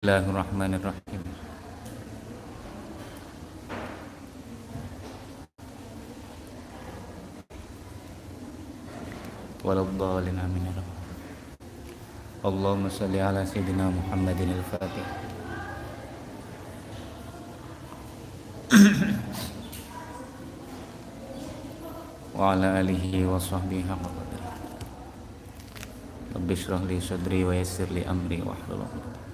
الله الرحمن الرحيم ولا الضالين آمين يا اللهم صل على سيدنا محمد الفاتح وعلى آله وصحبه قدره رب اشرح لي صدري ويسر لي أمري واحلل عقدة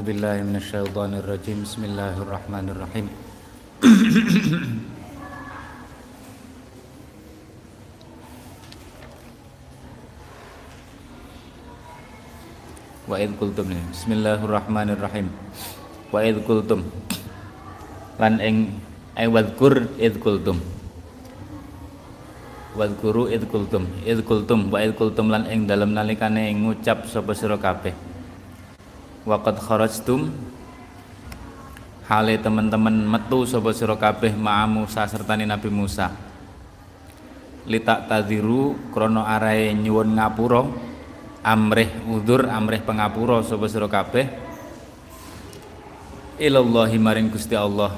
أعوذ بالله من الشيطان الرجيم بسم الله الرحمن الرحيم Wa id kultum Bismillahirrahmanirrahim Wa id kultum Lan ing ay wadkur id kultum Wadkuru id kultum Id kultum wa id kultum lan ing dalam nalikane ngucap sapa sira kabeh Waqad kharajtum. Hale teman-teman metu sapa sira kabeh ma'a Musa sertane Nabi Musa. Litak tadiru krono arahe nyuwun ngapura amrih udur amrih pengapura sapa sira kabeh. Ilallahi maring Gusti Allah.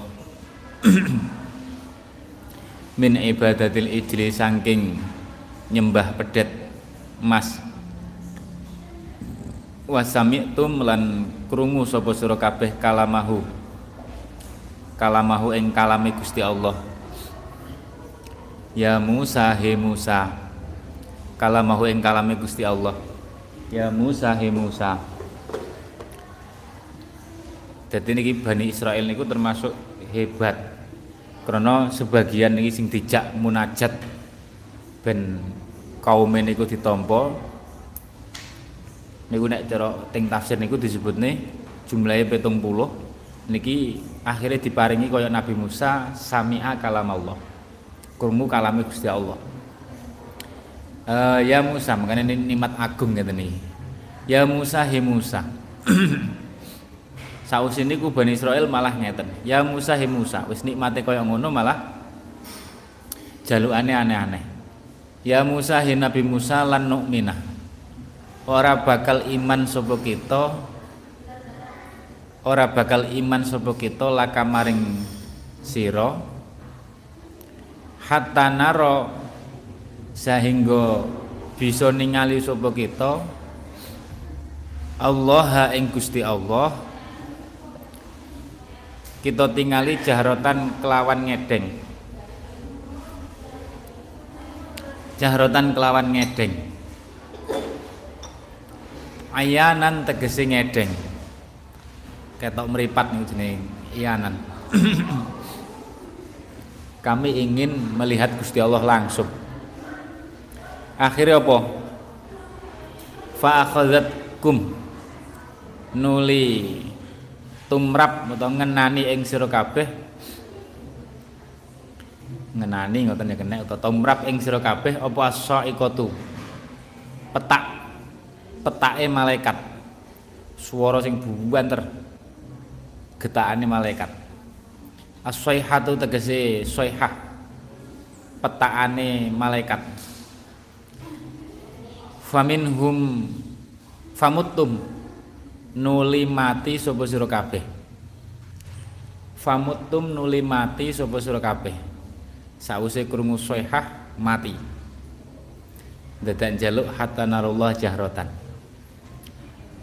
Min ibadatil ijli saking nyembah pedet emas wasami'tum lan krungu sapa sira kabeh kalamahu kalamahu ing kalame Gusti Allah ya Musa he Musa kalamahu ing kalame Gusti Allah Ya Musa he Musa. Jadi niki Bani Israel niku termasuk hebat. Karena sebagian niki sing dijak munajat ben kaum niku ditampa. Niku nek cara teng tafsir niku disebutne jumlahe 70. Niki akhirnya diparingi kaya Nabi Musa sami'a kalam Allah. Krungu kalame Gusti Allah. Uh, ya Musa, makanya ini nikmat agung gitu nih. Ya Musa, he Musa. Saus ini ku Bani Israel malah ngeten. Ya Musa, he Musa. Wis nikmate kaya ngono malah jalukane aneh-aneh. Ya Musa, he Nabi Musa lan nu'minah. Ora bakal iman sapa kita. Ora bakal iman sapa kita laka maring sira. Hatta naro sehingga bisa ningali sapa kita. Allah ing Gusti Allah. Kita tingali jahrotan kelawan ngedeng. Jahrotan kelawan ngedeng ayanan tegesi ngedeng. Ketok meripat nih jeneng iyanan. Kami ingin melihat Gusti Allah langsung. Akhirnya apa? Fa kum nuli tumrap atau ngenani ing sira kabeh. Ngenani ngoten ya kena atau tumrap ing sira kabeh apa as-sa'iqatu? Petak petake malaikat. Swara sing buanter getakane malaikat. As-saihatu tegese saihah petakane malaikat. Faminhum famuttum. Nuli mati sapa sira kabeh? Famuttum nuli mati sapa sira kabeh? Sawise krungu soihah mati. Dadak jaluk hatta narullah jahratan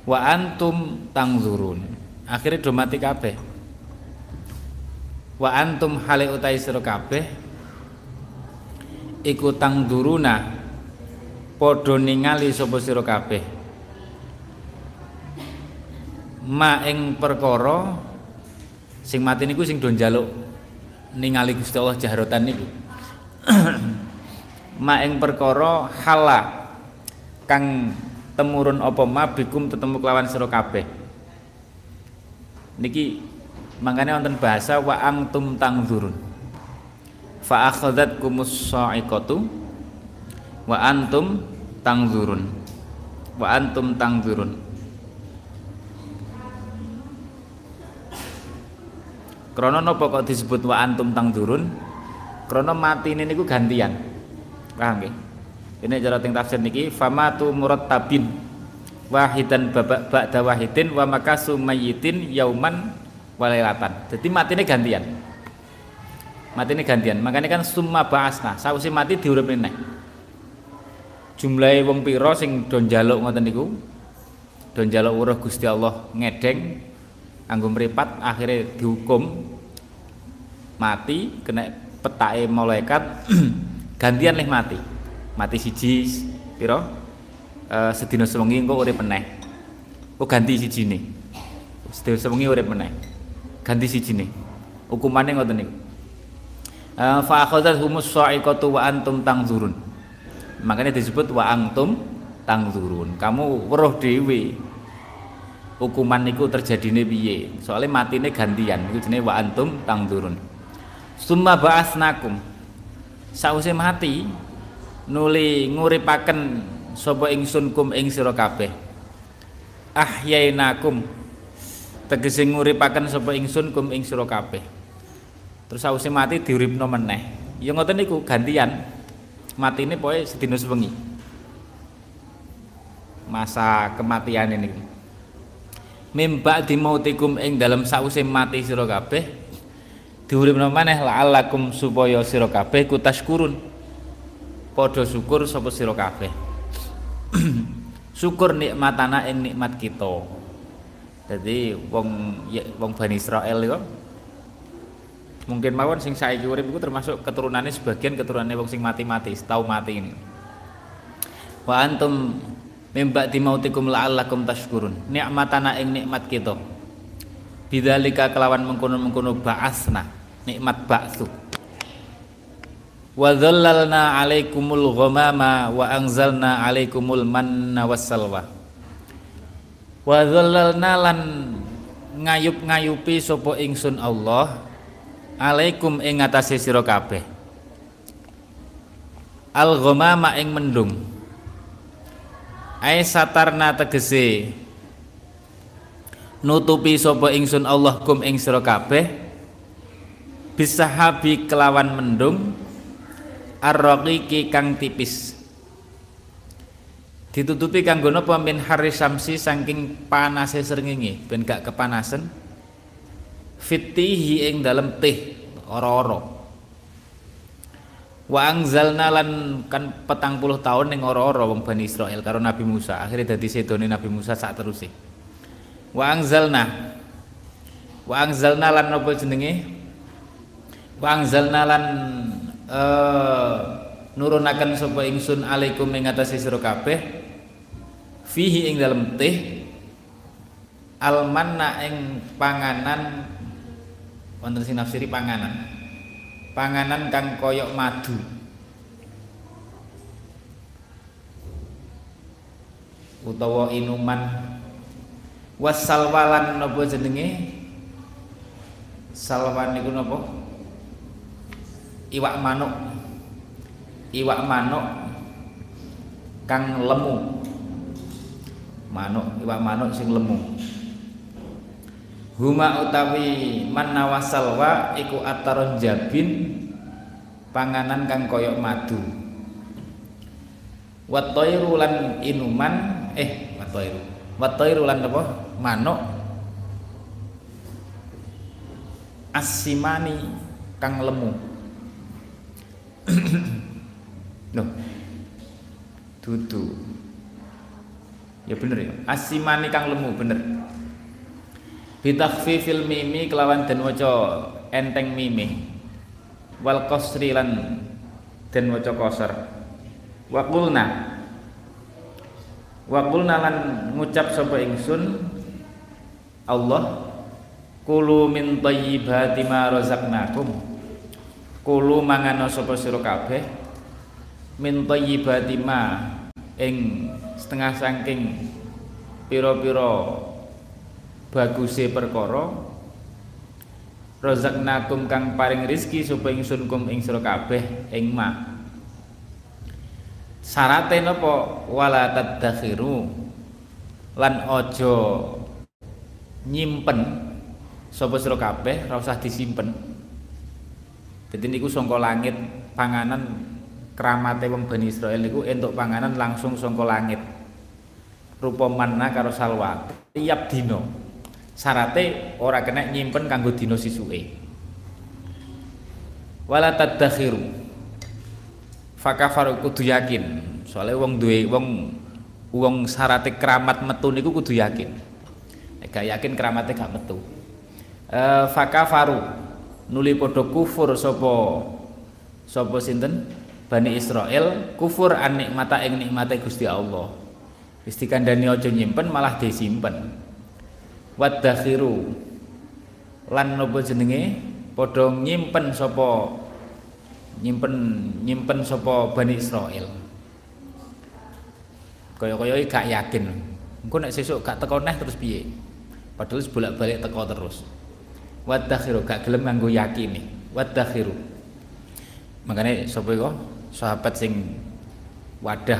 wa antum tangzurun. Akhirnya do mati kabeh. Wa antum hale utai sira kabeh. Iku tangduruna padha ningali sapa sira kabeh. Ma ing perkara sing mati niku sing do njaluk ningali Gusti Allah jahrotan niku. Ma ing perkara hala kang temurun apa ma bikum tetemu kelawan sira kabeh. Niki makanya wonten bahasa wa antum tangzurun. Fa akhadzatkumus sa'iqatu wa antum tangzurun. Wa antum tangzurun. Krono nopo kok disebut wa antum tangzurun? Krono mati ini niku gantian. Paham nggih ini cara ting tafsir niki famatu murattabin wahidan babak ba'da wahidin wa makasu mayyitin yauman walailatan. Jadi matine gantian. Matine gantian. Makanya kan summa ba'asna, sausi mati diuripne neh. Jumlahe wong pira sing do njaluk ngoten niku? Do njaluk uruh Gusti Allah ngedeng anggo mripat akhirnya dihukum mati kena petake malaikat gantian leh mati mati siji piro? Uh, sedina sewengi engko urip meneh. Oh ganti sijine. Sedina sewengi urip meneh. Ganti sijine. Hukumane ngoten niku. Uh, fa akhadzat humus sa'iqatu wa antum tangzurun. Makanya disebut wa antum tangzurun. Kamu weruh dhewe. Hukuman niku terjadine piye? Soalnya matine gantian. Iku jenenge wa antum tangzurun. Summa ba'asnakum sause mati nuli nguripaken sapa ingsun kum ing sira kabeh. Ahyainakum tegese nguripaken sapa ingsun kum ing sira kabeh. Terus sause mati diuripno meneh. Ya ngoten niku gantian. Matine pokoke sedina sewengi. Masa kematian ini mimba di mautikum ing dalam sause mati sira kabeh diuripno maneh la'allakum supaya sira kabeh kutashkurun padha syukur sapa sira kabeh? Syukur nikmatana ing nikmat kita. Jadi wong ya, wong Bani Israel itu mungkin mawon sing saiki urip iku termasuk keturunannya sebagian keturunannya wong sing mati-mati tahu mati ini. Wa antum mimba di mautikum la'allakum tashkurun. Nikmatana ing nikmat kita. Bidzalika kelawan mengkono-mengkono ba'asna nikmat ba'su wa dhallalna alaikumul ghamama wa anzalna alaikumul manna wassalwa wa dhallalna lan ngayup-ngayupi sapa ingsun Allah alaikum ing ngatasé sira kabeh. Al ghamama ing mendung. Ai satarna tegese nutupi sapa ingsun Allah kum ing sira kabeh. Bisahabi kelawan mendung arraqiqi kang tipis. Ditutupi kanggo napa? Min haris samsi saking panase srengenge. Ben gak kepanasan fitihi ing dalem teh ora-ora. Wa angzalna lan kan petang puluh tahun ning ora-ora wong Bani Israel karo Nabi Musa. Akhirnya dadi sedone Nabi Musa sak terus wa angzalna wa angzalna lan napa jenenge? Wa angzalna lan uh, nurunaken sapa ingsun alaikum ing atase sira kabeh fihi ing dalem teh almanna ing panganan wonten sing nafsiri panganan panganan kang koyok madu. Utawa inuman. Wasalwalan napa jenenge? Salwan niku napa iwak manuk. Iwak manuk kang lemu. Manuk iwak manuk sing lemu. Huma utawi manna wasalwa iku ataron jabin panganan kang koyok madu. Watoiru lan inuman eh watoiru watoiru lan apa? Manuk. Asimani kang lemu Loh. Dudu. Ya bener ya. Asimani kang lemu bener. Bitakhfifil mimi kelawan den waca enteng mimi. Wal qasri lan den waca qasar. Wa qulna Wa qulna lan ngucap sapa ingsun Allah kulu min thayyibati ma razaqnakum Kulu mangano sapa sira kabeh? Min thayyibati ma ing setengah saking pira-pira baguse perkara rozaknakum kang paring rizki supaya ingsun kum ing sira kabeh ing ma. Syarate napa? Wala tadakhiru lan ojo nyimpen sapa sira kabeh ora usah disimpen dadi niku saka langit panganan keramate wong Bani Israel niku entuk panganan langsung saka langit. Rupa manna karo salwa. Tiap dino syarate ora kena nyimpen kanggo dina sisuke. Wala tadakhiru. Fakafaru kudu yakin. Soalnya wong duwe wong wong syarate keramat metu niku kudu yakin. Gak yakin keramate gak metu. E, fakafaru nuli padha kufur sapa? Sapa sinten? Bani Israel kufur an nikmata ing nikmate Gusti Allah. Wis dikandani aja nyimpen malah disimpen. Wadakhiru. Lan napa jenenge? Padha nyimpen sapa? Nyimpen nyimpen sapa Bani Israel. Kaya-kaya gak yakin. Engko nek sesuk gak teko neh terus piye? Padahal bolak-balik teko terus wadakhiru gak gelem nganggo yakini. Wadakhiru makanya sapa iku? Sahabat sing wadah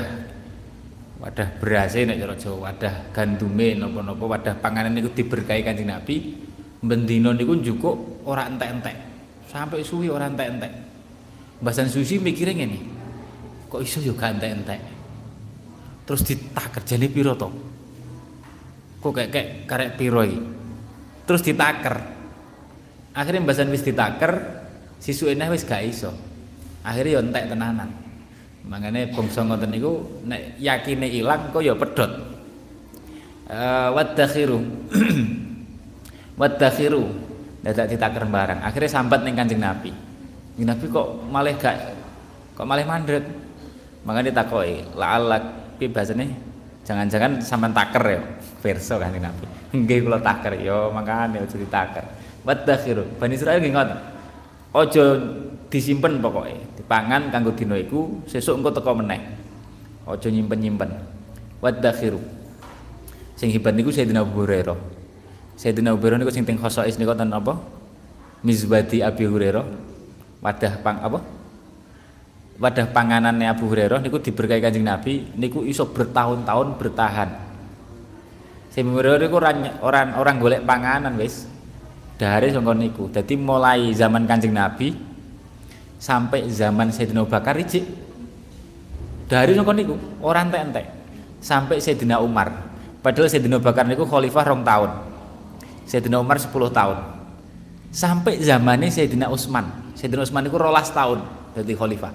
wadah beras nek cara Jawa wadah gandume napa-napa wadah panganan niku diberkahi Kanjeng Nabi bendina niku njukuk ora entek-entek. Sampai suwi ora entek-entek. Mbasan Susi mikirnya ngene kok iso yo gak entek-entek? Terus ditaker jane piro to? Kok kayak kayak karek piro iki? Terus ditaker akhirnya mbasan wis ditaker sisuke wis gak iso akhirnya yo entek tenanan Mangane bangsa ngoten niku nek yakine ilang kok ya pedhot. Uh, wadakhiru. wadakhiru. Dadak ditaker barang. Akhirnya sambat ning Kanjeng Nabi. Kanjeng Nabi kok malah gak kok malah mandret. Makanya ditakoki, la'alak pi bahasane jangan-jangan sampean taker ya verso Kanjeng Nabi. Nggih kula taker ya makane aja ditaker. Wadakhiru. Bani Israil nggih ngoten. Aja disimpen pokoknya dipangan kanggo dina iku sesuk engko teko meneh. Aja nyimpen-nyimpen. Wadakhiru. Sing hebat niku Sayyidina Abu Hurairah. Sayyidina Abu Hurairah niku sing teng khosais niku wonten apa? Mizbati Abi Hurairah. Wadah pang apa? Wadah panganannya Abu Hurairah niku diberkahi Kanjeng Nabi niku iso bertahun-tahun bertahan. Sayyidina Abu Hurairah niku orang orang orang golek panganan wis dari sangka niku. Dadi mulai zaman Kanjeng Nabi sampai zaman Sayyidina Bakar ijik dari nongkon niku orang entek-entek. Sampai Sayyidina Umar. Padahal Sayyidina Bakar niku khalifah rong tahun. Sayyidina Umar 10 tahun. Sampai zamannya Sayyidina Utsman Sayyidina Utsman niku rolas tahun jadi khalifah.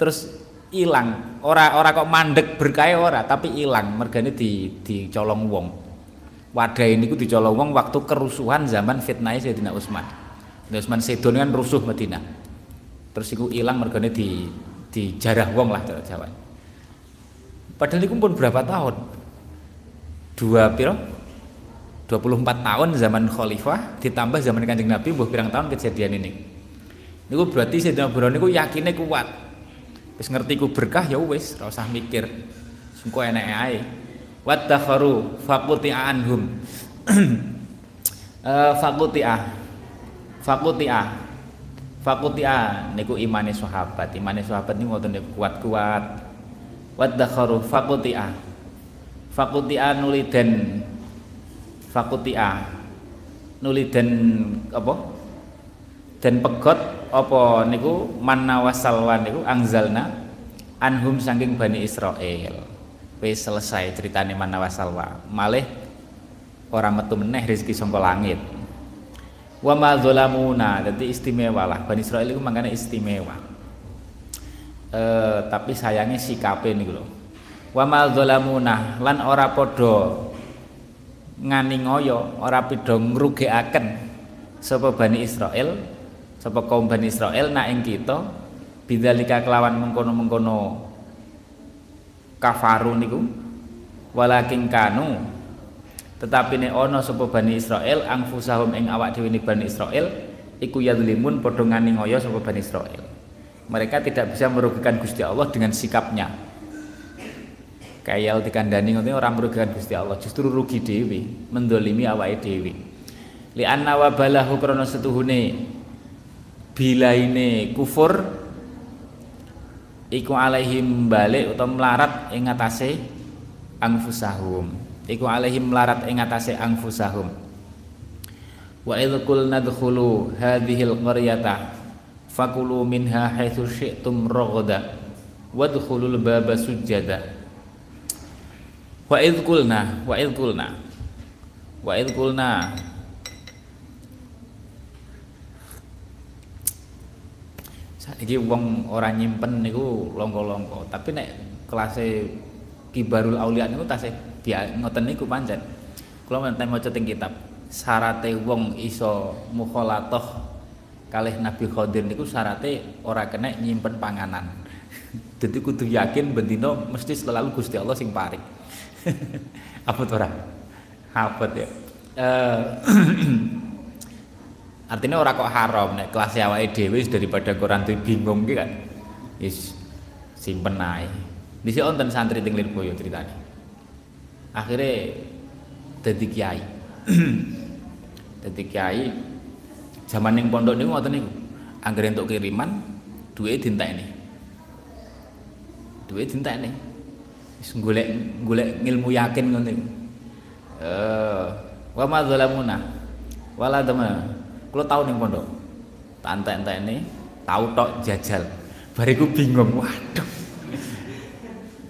Terus hilang ora ora kok mandek berkaya ora tapi hilang mergane di dicolong wong wadah ini ku dicolong waktu kerusuhan zaman fitnah Sayyidina Utsman Utsman Sedon kan rusuh Madinah. Terus iku ilang mergane di di jarah wong lah cara Jawa. Padahal iku pun berapa tahun? Dua piro? 24 tahun zaman khalifah ditambah zaman Kanjeng Nabi mbuh pirang tahun kejadian ini. Niku berarti Sayyidina Abu niku yakine kuat. Wis ngerti ku berkah ya wis, ora usah mikir. Sengko eneke ae. Wadakharu faquti anhum. eh faquti fakutia fakutia niku imane sahabat. Imane sahabat niku ngoten kuat-kuat. Wadakharu fakutia fakutia nuliden fakutia nuliden apa? Dan pegot apa niku? Manna wasalwan niku angzalna anhum saking Bani Israel wis selesai ceritane manna wasalwa malih ora metu meneh rezeki saka langit. Wa ma zalamuna jadi istimewa lah. Bani Israel itu makanya istimewa. E, tapi sayangnya sikape nih lho. Wa ma zalamuna lan ora podo ngani ngoyo ora pido ngrugekaken sapa Bani Israel sapa kaum Bani Israel nak ing kita bidzalika kelawan mengkono-mengkono kafaru niku. Walakin kanu tetapi nek ana sapa Bani Israel angfusahum ing awak dhewe Bani Israel iku yadzlimun padha ngani ngoyo sapa Bani Israel. Mereka tidak bisa merugikan Gusti Allah dengan sikapnya. Kayal dikandani ngono orang merugikan Gusti Allah justru rugi dewi mendolimi awake dewi li anna wabalahu krana setuhune bilaine kufur iku alaihim balik utawa melarat ing ngatasé angfusahum iku alaihim melarat ing ngatasé angfusahum wa idh qulna dkhulu hadhil qaryata fakulu minha haitsu syi'tum raghada wadkhulul baba sujada wa idh qulna wa idh qulna wa idh qulna saiki wong ora nyimpen niku longko-longko. Tapi nek kelasé kibarul aulia niku tasih ngoten niku pancen. Kula menten maca teng kitab syarate wong iso mukhalatoh kalih Nabi Khidir niku syarate ora kena nyimpen panganan. Jadi kudu yakin bendino mesti selalu Gusti Allah sing paring. Apa ora? Apa ya. Uh, artinya orang kok haram nek kelas awake daripada koran tuh bingung gitu kan is simpen ae. Dhisik wonten santri teng Lirboyo ceritane. Akhirnya dadi kiai. Dadi kiai zaman yang pondok niku ngoten niku anggere untuk kiriman duwe dintekne. Duwe dintekne. Wis golek golek ilmu yakin ngono eh wa ma zalamuna wala kalau tahu nih pondok. Tak entek ini tahu tok jajal. Bariku bingung waduh.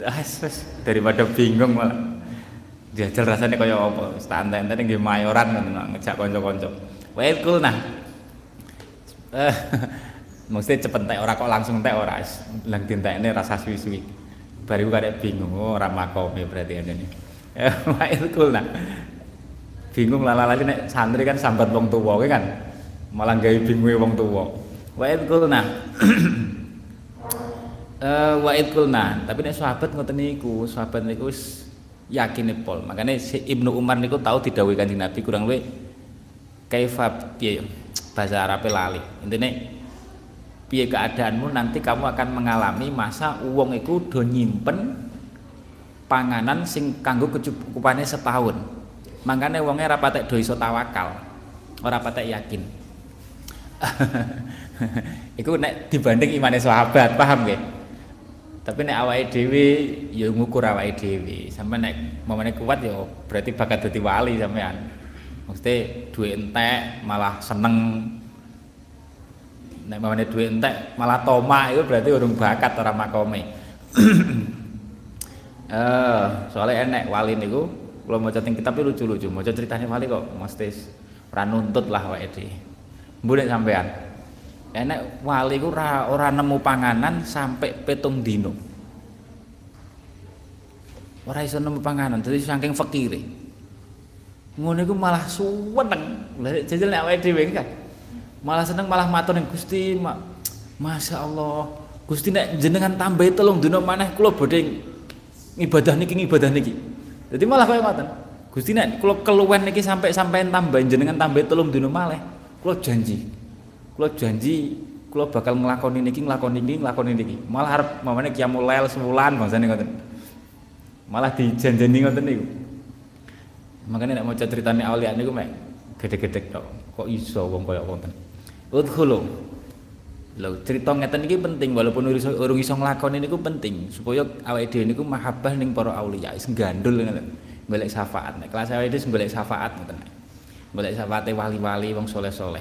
Das daripada bingung malah. Jajal rasanya kaya apa? Tak entek entek mayoran ngejak konco-konco. Wae nah. Eh, mesti cepet entek ora kok langsung entek ora. Lang ini rasa suwi-suwi. Bariku kadek bingung oh ora makome berarti ini wae nah. Bingung lala-lali nek santri kan sambat wong tuwa kan malah gawe bingung wong tuwa. Wa id qulna. Eh wa id qulna. Tapi nek sahabat ngoten niku sahabat niku wis yakin pol. Makanya si Ibnu Umar niku tahu didhawuhi Kanjeng Nabi kurang luwih kaifa piye bahasa Arab lali. Intine piye keadaanmu? Nanti kamu akan mengalami masa uang iku do nyimpen panganan sing kanggo kecukupane setahun. Makanya uangnya rapatek do iso tawakal ora patek yakin Iku nek dibanding imane sahabat, paham nggih? Tapi nek awake dhewe ya ngukur awake dhewe. Sampe nek momene kuat ya berarti bakat dadi wali sampean. Mesti duwe entek malah seneng. Nek momene duwe entek malah toma itu berarti urung bakat ora makome. eh, soalnya enek wali niku kalau mau teng kitab lucu-lucu, mau ceritanya wali kok mesti ora nuntut lah awake dhewe. Mbune sampean. Enek wali ku ora ora nemu panganan sampai petung dino. Ora iso nemu panganan, dadi saking fakire. Ngono iku malah suweneng. Jajal nek awake dhewe kan. Malah seneng malah matur ning Gusti, ma Masya Allah. Gusti nek jenengan tambahi telung dino maneh kula bodhe ibadah niki ibadah niki. Jadi malah kaya ngoten. Gusti nek kula keluwen niki sampai sampean tambahin jenengan tambahi telung dino malih kula janji kula janji kula bakal nglakoni niki nglakoni niki nglakoni niki. Malah arep mamane qiyamul lail sebulan bangsane ngoten. Malah dijanjeni ngoten niku. Makanya nek maca critane aulia niku mek gede-gede tok. Kok iso wong kaya wonten? Udkhulu lho cerita ngeten iki penting walaupun urung iso nglakoni niku penting supaya awake dhewe niku mahabbah ning para aulia. Gandul ngoten golek syafaat. Nek kelas awake dhewe golek syafaat ngoten golek syafaate wali-wali wong soleh-soleh.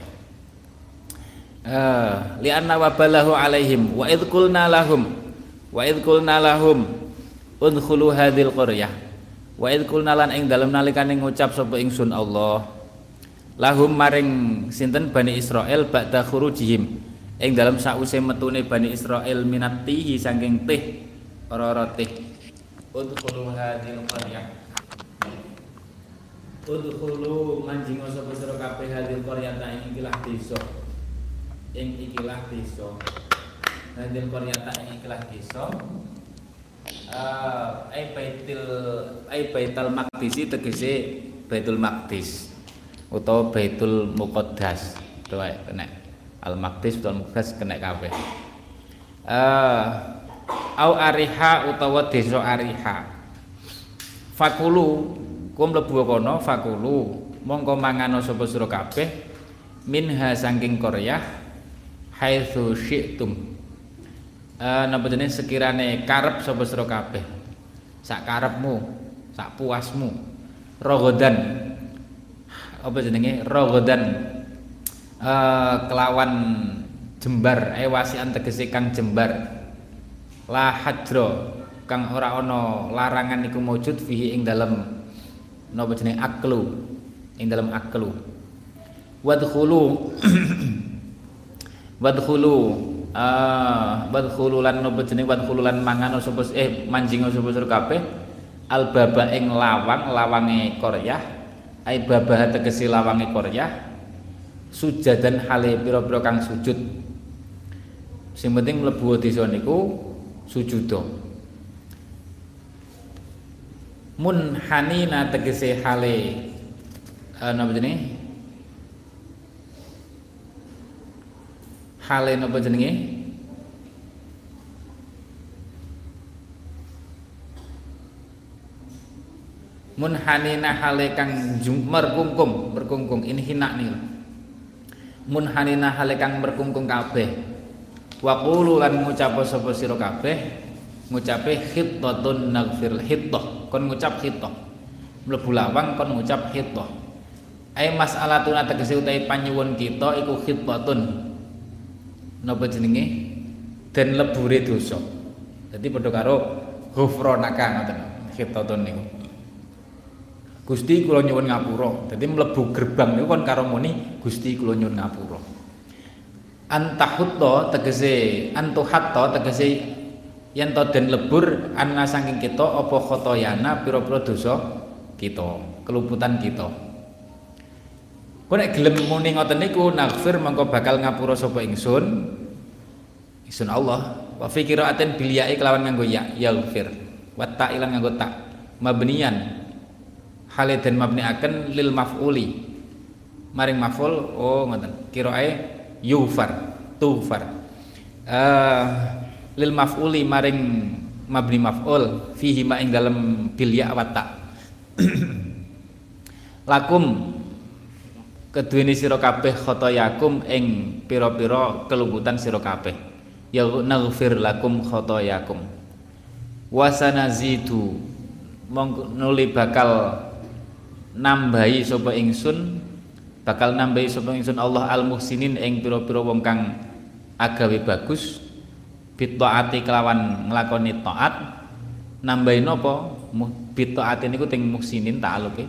Eh li anna wabalahu alaihim wa id qulna lahum wa id qulna lahum udkhulu hadhil qaryah. Wa id qulna lan ing dalem nalikane ngucap sapa ingsun Allah lahum maring sinten? Bani Israel ba'da khurujihim. Ing dalam sause metune Bani Israel minatihi saking teh ora-ora teh. Udkhulu hadhil Udkhulu manjing sapa sira kabeh hadil qaryata ing ikilah desa. Ing ikilah desa. Hadil qaryata ing ikilah desa. Eh ai baitul ai baitul maqdis tegese Baitul Maqdis utawa Baitul Muqaddas. Ae kena. Al Maqdis utawa Muqaddas kena kabeh. Eh au ariha utawa desa ariha. Fakulu kum mlebu kono fakulu. Mongko mangano sapa sira kabeh minha saking Korea haitsu syi'tum. Eh napa jenenge? Sekirane karep sapa sira kabeh. Sak karepmu sak puasmu. Rogodan. Apa jenenge? Rogodan. Eh kelawan jembar ewasian tegese kang jembar. La hajro kang ora ana larangan iku maujud fihi ing dalem napa jenenge aklu? Ing dalem aklu. Wadkhulu. Wadkhulu. Ah wadkhulu lan napa jenenge wadkhulu lan mangan sapa eh manjing sapa sira kabeh? Albaba ing lawang lawange Korea ai babah tegese lawange Korea sujadan hale pira-pira kang sujud. Sing penting mlebu desa niku sujudo munhanina tegese hale. Uh, napa jenenge? Hale napa jenenge? Munhanina hale kang merkungkung merkungkung. Ini hina nih. Munhanina hale kang merkungkung kabeh. Wa qulu lan ngucap sapa sira kabeh ngucape khittatun naghfir hittah kon ngucap hittah mlebu lawang kon ngucap hittah ai mas'alatun tegese utahe panyuwun kita iku khittatun. Napa jenenge? Dan lebure dosa. Dadi padha karo ghufranaka ngoten khittatun niku. Gusti kula nyuwun ngapura. Dadi mlebu gerbang niku kon karo muni Gusti kula nyuwun ngapura. Antahutta tegese antuhatta tegese yen to den lebur anna saking kita apa khotoyana pira-pira dosa kita keluputan kita. Kok nek gelem muni ngoten niku naghfir mengko bakal ngapura sapa ingsun? Ingsun Allah wa fi qiraatin bil ya'i kelawan nganggo ya yaghfir. Wa ta'ilan nganggo ta. Mabniyan hale den mabniaken lil maf'uli. Maring maf'ul oh ngoten. Qiraae yufar tufar uh, lil maf'uli maring mabni maf'ul fihi ma ing dalem bil ya wa lakum keduweni sira kabeh khotoyakum ing pira-pira kelumputan sira kabeh. Ya naghfir lakum khotoyakum. Wasanazidu nuli bakal nambahi sapa ingsun bakal nambahi sapa ingsun Allah al muhsinin ing pira-pira wong kang agawe bagus bitaati kelawan nglakoni taat nambahi napa? Bitaati niku ting muksinin ta'aluke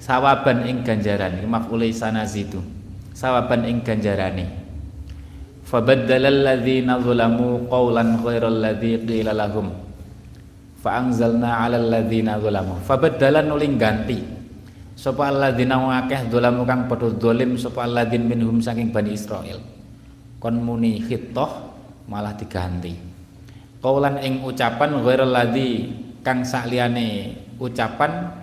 sawaban ing ganjaran iki maf'ul sanazidu. Sawaban ing ganjarane. Fabaddala alladzina zalamu qawlan ghairal ladzi qila lahum. Fa anzalna 'alal ladzina zalamu fabaddala nuling ganti. Sapa alladzina akeh zalamu kang padha zalim sapa alladzin minhum saking bani Israil kon muni khittah malah diganti. Kaulan ing ucapan ghairal ladzi kang sakliyane ucapan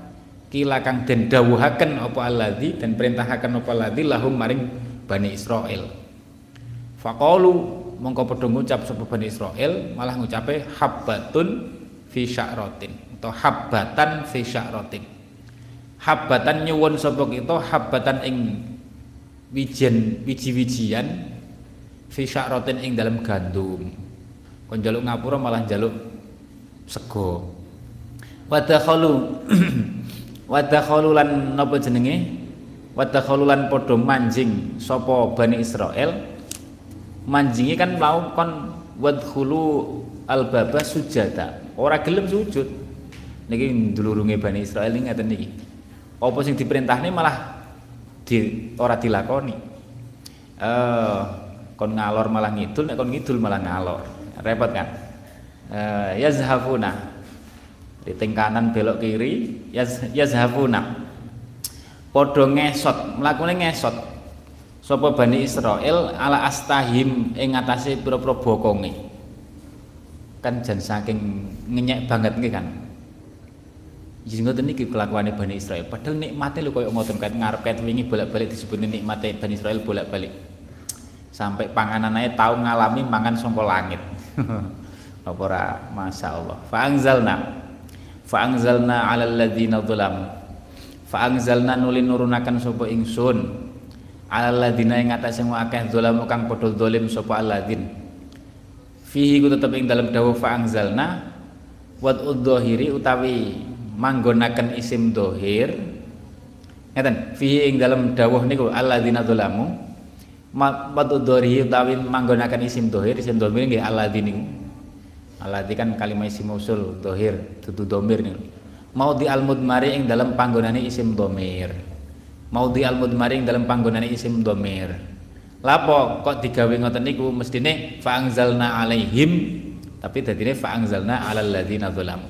kila kang den dawuhaken apa alladzi dan perintahaken apa alladzi lahum maring Bani Israel faqalu mongko padha ngucap sapa Bani Israel malah ngucape habbatun fi sya'ratin atau habbatan fi sya'ratin. Habbatan nyuwun sapa kita habbatan ing wijen wiji-wijian fi sya'ratin ing dalam gandum. Kon jaluk ngapura malah jaluk sego. Wadakhalu wadakhalu lan napa jenenge? Wadakhalu lan padha manjing sapa Bani Israel. Manjingi kan mau kon wadkhulu albaba sujada. Ora gelem sujud. Niki ndulurunge Bani Israel ini ngaten niki. Apa sing diperintahne malah di ora dilakoni. Eh uh, kon ngalor malah ngidul nek kon ngidul malah ngalor. Repot kan? Uh, yazhafuna. Di kanan belok kiri yaz, yazhafuna. Padha ngesot mlakune ngesot. Sapa Bani Israel ala astahim ing ngatasé pira-pira bokonge. Kan jan saking ngenyek banget nggih kan? Jadi ngoten niki kelakuane Bani Israel. Padahal nikmate lho koyo ngoten kan ngarep ket wingi bolak-balik disebut nikmate Bani Israel bolak-balik sampai panganan aja tahu ngalami mangan songko langit. Apa masya Allah fa'angzalna fa'angzalna 'alal ladzina fa anzalna nuli nurunaken sapa ingsun. Alladzina ing atase akeh zalamu kang padha zalim sapa alladzin. Fihi ku tetep ing dalem dawuh fa anzalna wat udhahiri utawi manggonaken isim dohir ngeten? Fihi ing dalem dawuh niku alladzina zalamu wat udhahiri utawi manggonaken isim dohir isim dohir nggih alladzin niku. Alladzi kan kalimat isim usul dohir dudu domir niku. Mau di al mudmari ing dalem panggonane isim domir. Mau di al mudmari ing dalem panggonane isim domir. Lapo kok digawe ngoten niku? Mestine fa anzalna alaihim tapi dadine fa anzalna alal ladzina zalam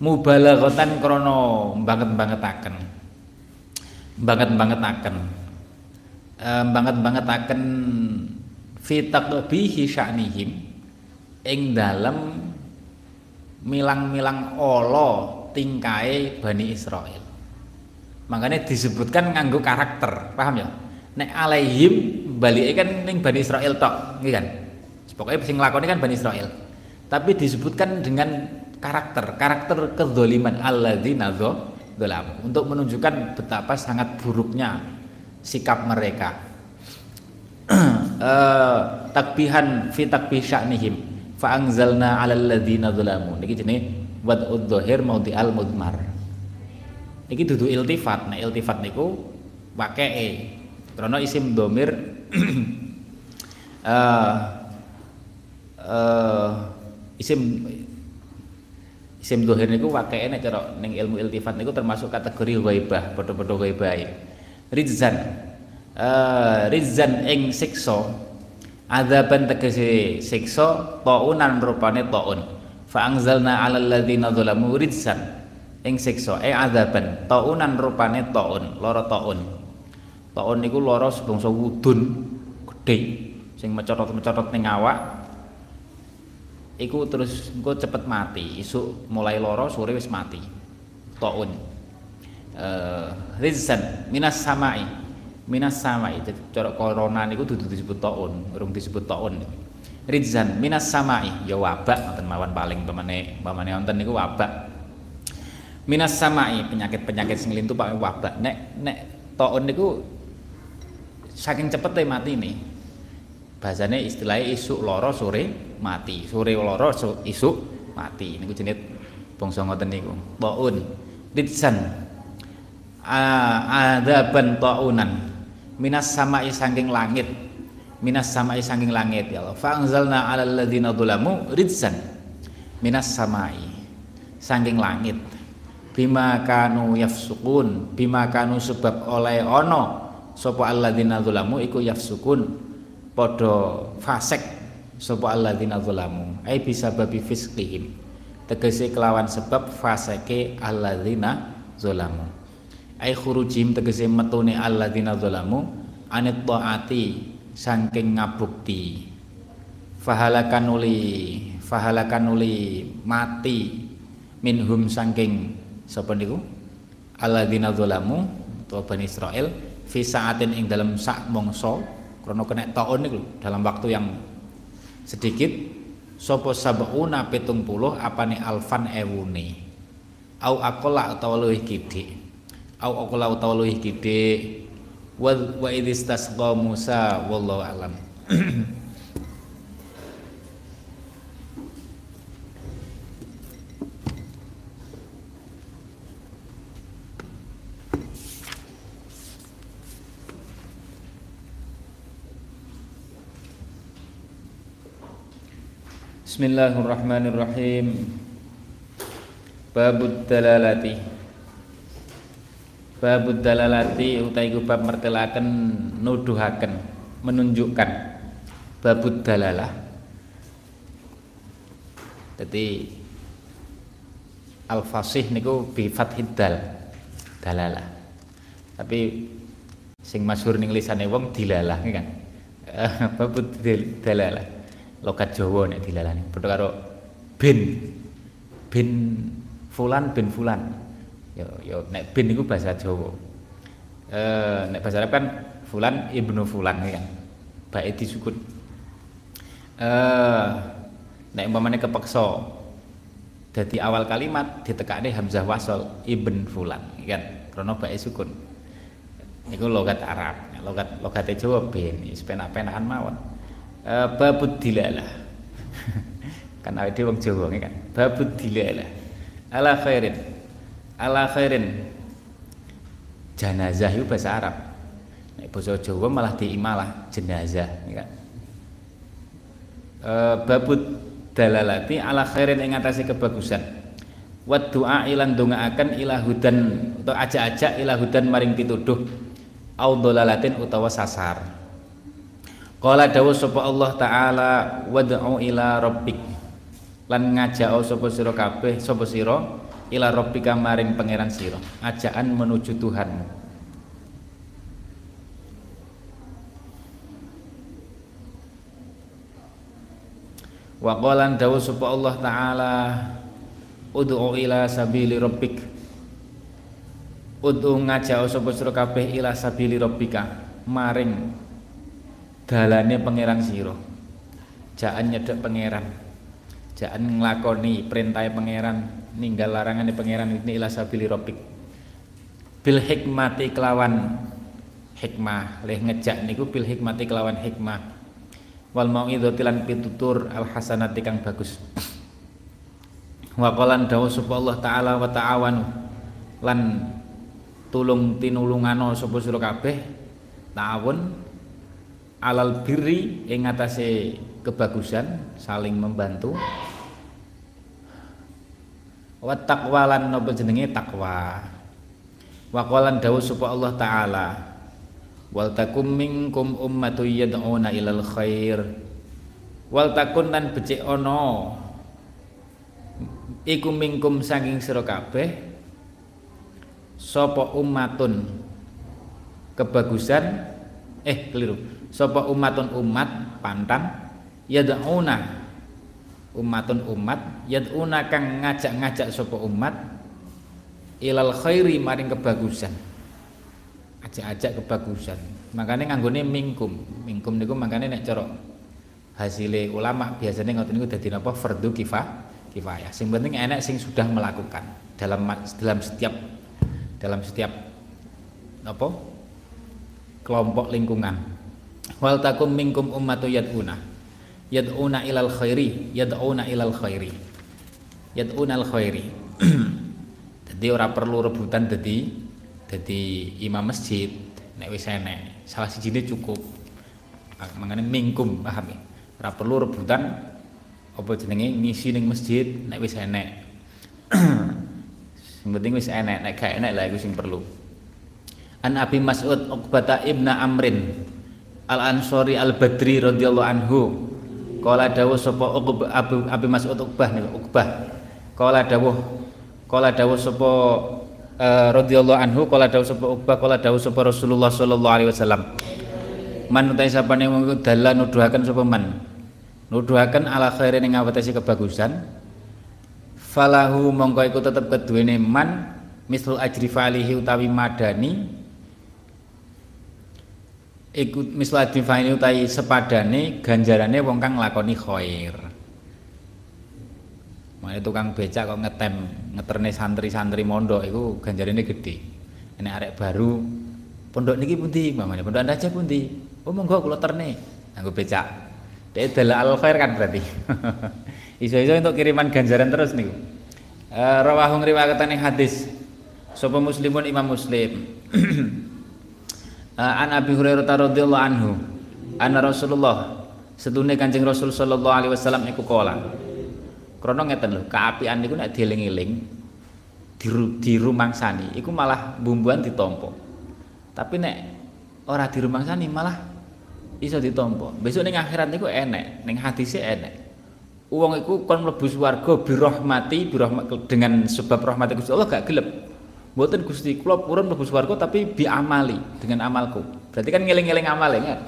mubalaghatan krana banget-bangetaken. Banget-bangetaken e, banget-bangetaken fi taqbihi sya'nihim ing dalem milang-milang Allah tingkai Bani Israel makanya disebutkan nganggo karakter paham ya? Nek alaihim balik kan ning Bani Israel tok nggih kan? Pokoknya sing nglakoni kan Bani Israel tapi disebutkan dengan karakter karakter kezoliman alladzina dzalam untuk menunjukkan betapa sangat buruknya sikap mereka. Uh, takbihan fi takbih sya'nihim. Fa anzalna 'alal ladzina dzalamu niki jenenge wad'ud dhahir maudi al mudmar. Niki dudu iltifat. Nah iltifat niku pakee karena isim domir uh, uh, isim isim dohir niku wakee nek cara ning ilmu iltifat niku termasuk kategori ghaibah padha-padha ghaibah rizan uh, rizan ing siksa. Adzaban tegese siksa taunan rupane taun. Fa anzalna 'alal ladzina zalamu rizan ing siksa. E adzaban taunan rupane taun lara taun. Taun niku lara sebangsa wudun gedhe sing mecotot-mecotot ning awak. Iku terus engko cepet mati. Isuk mulai loro sore wis mati. Taun eh rizan minas samai. Minas samai. Cara corona niku dudu disebut taun urung disebut taun. Rizan minas samai. Ya wabak ngoten mawon paling pemane pemane wonten niku wabak. Minas samai penyakit-penyakit sing lintu pak wabak. Nek nek taun niku saking cepete mati nih bahasanya istilahnya isuk loro sore mati. Sore loro isuk mati. Niku jenenge bangsa ngoten niku. Taun. Ritsan adaban taunan. Minas samai sangking langit. Minas samai sangking langit ya Allah. Fa anzalna 'alal ladzina dzalamu ritsan minas samai sangking langit. Bima kanu yafsukun. Bima kanu sebab oleh ono. Sapa alladzina dzalamu iku yafsukun. Padha fasik. Sapa alladzina zalamu ai bisa babi fisqihim. Tegese kelawan sebab fasake alladzina zalamu ai khurujim tegese metune alladzina zalamu anit taati saking ngabukti. Fahalakan uli fahalakan uli mati minhum saking sapa niku? Alladzina zalamu utawa Bani Israel fi saatin ing dalam sak mongso krana kena taun niku dalam waktu yang sedikit. Sopo sabuna petung puluh apane alfan ewune? Au akola utawa luwih gede au akola utawa luwih gede wa wa idistasqa Musa wallahu alam. Bismillahirrahmanirrahim. Babud dalalati Babud dalalati utai bab mertelaken nuduhaken menunjukkan babud dalalah. Jadi al-fasih niku bi fathid dal dalalah. Tapi sing masyhur ning lisane wong dilalah kan? Babud dalalah. Lokat Jawa nek dilalani padha karo bin bin fulan bin fulan ya ya nek bin niku bahasa Jawa. Eh nek bahasa Arab kan fulan ibnu fulan kan? Baik disukun eh nek umpamane kepeksa dadi awal kalimat ditekane hamzah wasol ibn fulan kan? Krana bae sukun. Niku logat Arab logat logat Jawa ben wis penak-penakan mawon. E, babud dilalah. Kan awake wong Jawa kan? Babud dilalah. Ala khairin ala khairin. Janazah itu bahasa Arab. Nek basa Jawa malah diimalah jenazah kan? E, babud dalalati ala khairin ing atase kebagusan. Wa du'a ilan dongaaken ila hudan atau aja-aja ila hudan maring pituduh au dolalatin utawa sasar. Qala dawu sapa Allah taala wad'u ila rabbik. Lan ngajak sapa sira kabeh sapa sira ila rabbika maring pangeran sira. Ajaan menuju Tuhanmu. Wa qala dawu sapa Allah taala ud'u ila sabili rabbik. Ud'u ngajak sapa sira kabeh ila sabili rabbika maring dalane pangeran sira. Jaan nyedek pangeran. Jaan nglakoni perintah pangeran ninggal larangane pangeran ini ila sabili rabbik. Bil hikmati kelawan hikmah. Leh ngejak niku bil hikmati kelawan hikmah. Wal mauidhati lan pitutur al hasanati kang bagus. Wa qalan sapa Allah taala wa ta'awanu. Lan tulung tinulungano sapa sira kabeh ta'awun alal birri ing kebagusan saling membantu wa taqwa lan napa jenenge takwa wa qalan dawuh sapa Allah taala wal takum minkum ummatu yad'una ilal khair. Wal takun lan becik ana iku mingkum saking sira kabeh sapa ummatun kebagusan eh keliru sapa ummatun umat pantang yad'una ummatun umat yad'una kang ngajak-ngajak sapa umat ilal khairi maring kebagusan. Ajak-ajak kebagusan. Makanya nganggone mingkum. Mingkum niku makanya nek cara hasile ulama biasanya ngoten niku dadi napa? Fardu kifah kifayah. Sing penting enak sing sudah melakukan dalam dalam setiap dalam setiap apa kelompok lingkungan. Wal takum minkum ummatu yad'una yad'una ilal khairi yad'una ilal khairi yad'una al khairi. Jadi ora perlu rebutan jadi jadi imam masjid nek wis enek. Salah sijine cukup. Mangane mingkum paham ya? Ora perlu rebutan apa jenenge ngisi ning masjid nek wis enek. sing penting wis enek, nek gak enek lah iku sing perlu. An Abi Mas'ud Uqbah ibn Amrin Al Ansori Al Badri radhiyallahu anhu. Kala dawuh sapa Uqbah Abi, Mas'ud Uqbah niku Uqbah. Kala dawuh kala dawuh sapa uh, radhiyallahu anhu kala dawuh sapa Uqbah kala dawuh sapa Rasulullah sallallahu alaihi wasallam. Man utai sapane wong dalan nuduhaken sapa man nuduhaken ala khairin ing ngawetesi kebagusan falahu mongko iku tetep keduwene man mislu ajri falihi utawi madani iku mislu ajri falihi utawi sepadane ganjarane wong kang nglakoni khair Mane tukang becak kok ngetem ngeterne santri-santri mondok iku ganjarane gede. Nek arek baru pondok niki pundi? Mamane pondok Anda aja pundi? Oh monggo kula terne. Nganggo becak. Dia adalah al khair kan berarti. Iso-iso untuk kiriman ganjaran terus nih. Uh, rawahu ngriwayatane hadis sapa muslimun Imam Muslim. uh, an Abi Hurairah radhiyallahu anhu anna Rasulullah setune Kanjeng Rasul sallallahu alaihi wasallam iku kala. Krana ngeten lho, kaapian niku nek dieling-eling dirumangsani iku malah bumbuan ditompo. Tapi nek ora dirumangsani malah iso ditampa. Besok ning akhirat niku enek, ning hadise enek. Wong iku kon mlebu swarga birahmati, birahmat dengan sebab rahmat Gusti Allah gak gelem. Mboten Gusti kula purun mlebu swarga tapi bi amali dengan amalku. Berarti kan ngeling-eling amale kan.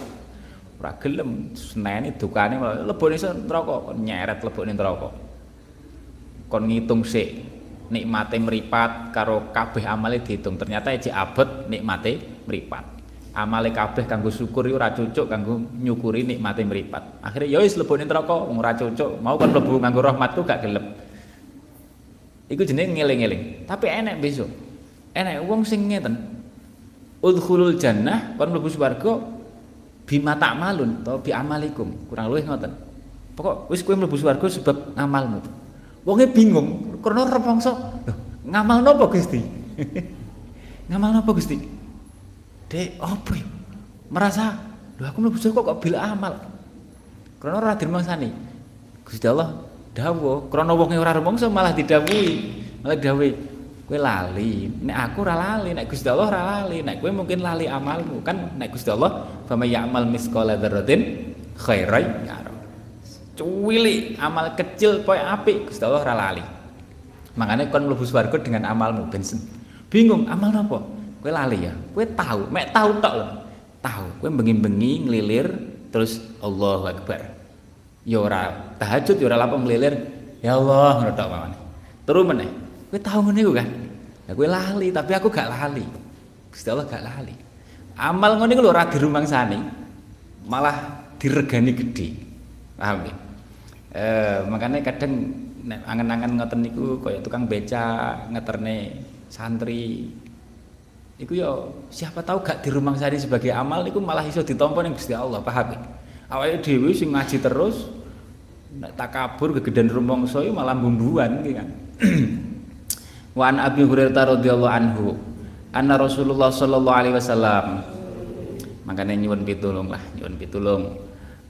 Ora gelem seneni dukane lebone iso neraka, nyeret lebone neraka. Kon ngitung sik nikmate meripat karo kabeh amale dihitung. Ternyata ejek abot nikmate meripat amale kabeh kanggo syukur ora cocok kanggo nyukuri nikmate mripat. Akhire ya wis lebone neraka ora cocok, mau kan mlebu nganggo rahmatku gak gelem. Iku jenenge ngeling-eling. Tapi enek besok. Enek wong sing ngeten udkhulul jannah kon mlebu swarga bima malun atau bi amalikum. Kurang luwih ngoten. Pokok wis kowe mlebu swarga sebab ngamalmu wonge bingung karena repongso ngamal napa Gusti? Ngamal napa Gusti? Dek ya merasa lho aku mlebu swarga kok bil amal? Karena ora dirmangsani Gusti Allah dawuh krana wonge ora rumangsa malah didhawuhi malah didhawuhi Kue lali, nek aku ora lali, nek Gusti Allah ora lali, nek kue mungkin lali amalmu kan nek Gusti Allah fama ya'mal misqala dzarratin khairan yara. Cuwili amal kecil poe apik Gusti Allah ora lali. Makanya kon mlebu swarga dengan amalmu bensin. Bingung amal apa? Kue lali ya. Kue tahu, mek tahu tok lho. Tahu, kue bengi-bengi ngelilir terus Allahu Akbar. Ya ora tahajud ya ora ngelilir. Ya Allah ngono tok. Terus meneh Kowe tahu ngene kan? Ya kowe lali, tapi aku gak lali. Gusti Allah gak lali. Amal ngene lho ora dirumangsani, malah diregani gede. Paham ya? Eh, makanya kadang angen-angen ngoten niku kaya tukang beca ngeterne santri iku ya siapa tahu gak dirumangsani sebagai amal niku malah iso ditampa ning Gusti Allah paham ya awake dhewe sing ngaji terus nek takabur kegedean rumangsa malah bumbuan gitu kan Wa an Abi Hurairah radhiyallahu anhu anna Rasulullah sallallahu alaihi wasallam makanya nyuwun pitulung lah nyuwun pitulung.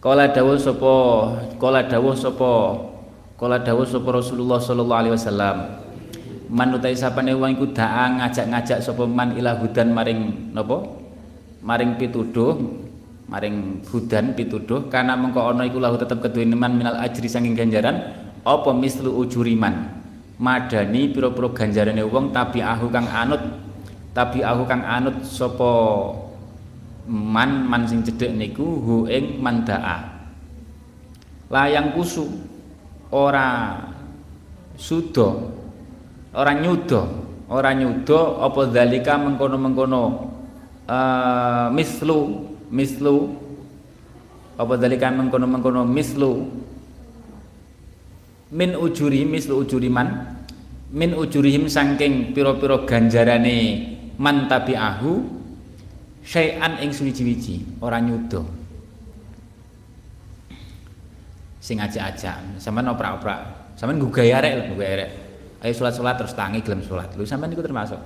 Kala dawuh sapa kala dawuh sapa kala dawuh sapa Rasulullah sallallahu alaihi wasallam man utai sapane wong iku daa ngajak-ngajak sapa man ila hudan maring napa? Maring pituduh maring hudan pituduh karena mengko ana iku lahu tetep keduwe man minal ajri saking ganjaran apa mislu ujuriman madani pira-pira ganjarane wong tabi'ahu kang anut. Tabi'ahu kang anut sapa man man sing cedhek niku hu ing mandaa. Layang kusu ora sudo ora nyudo ora nyudo apa zalika mengkono-mengkono uh, mislu mislu apa zalika mengkono-mengkono mislu min ujuri mislu ujuri man. Min ujurihim saking piro-piro ganjarane man tabi'ahu syai'an ing suwiji-wiji ora nyudo sing ajak-ajak. Sampean oprak-oprak. Sampean gugay arek arek. Ayo salat-salat terus tangi gelem salat lho sampean niku termasuk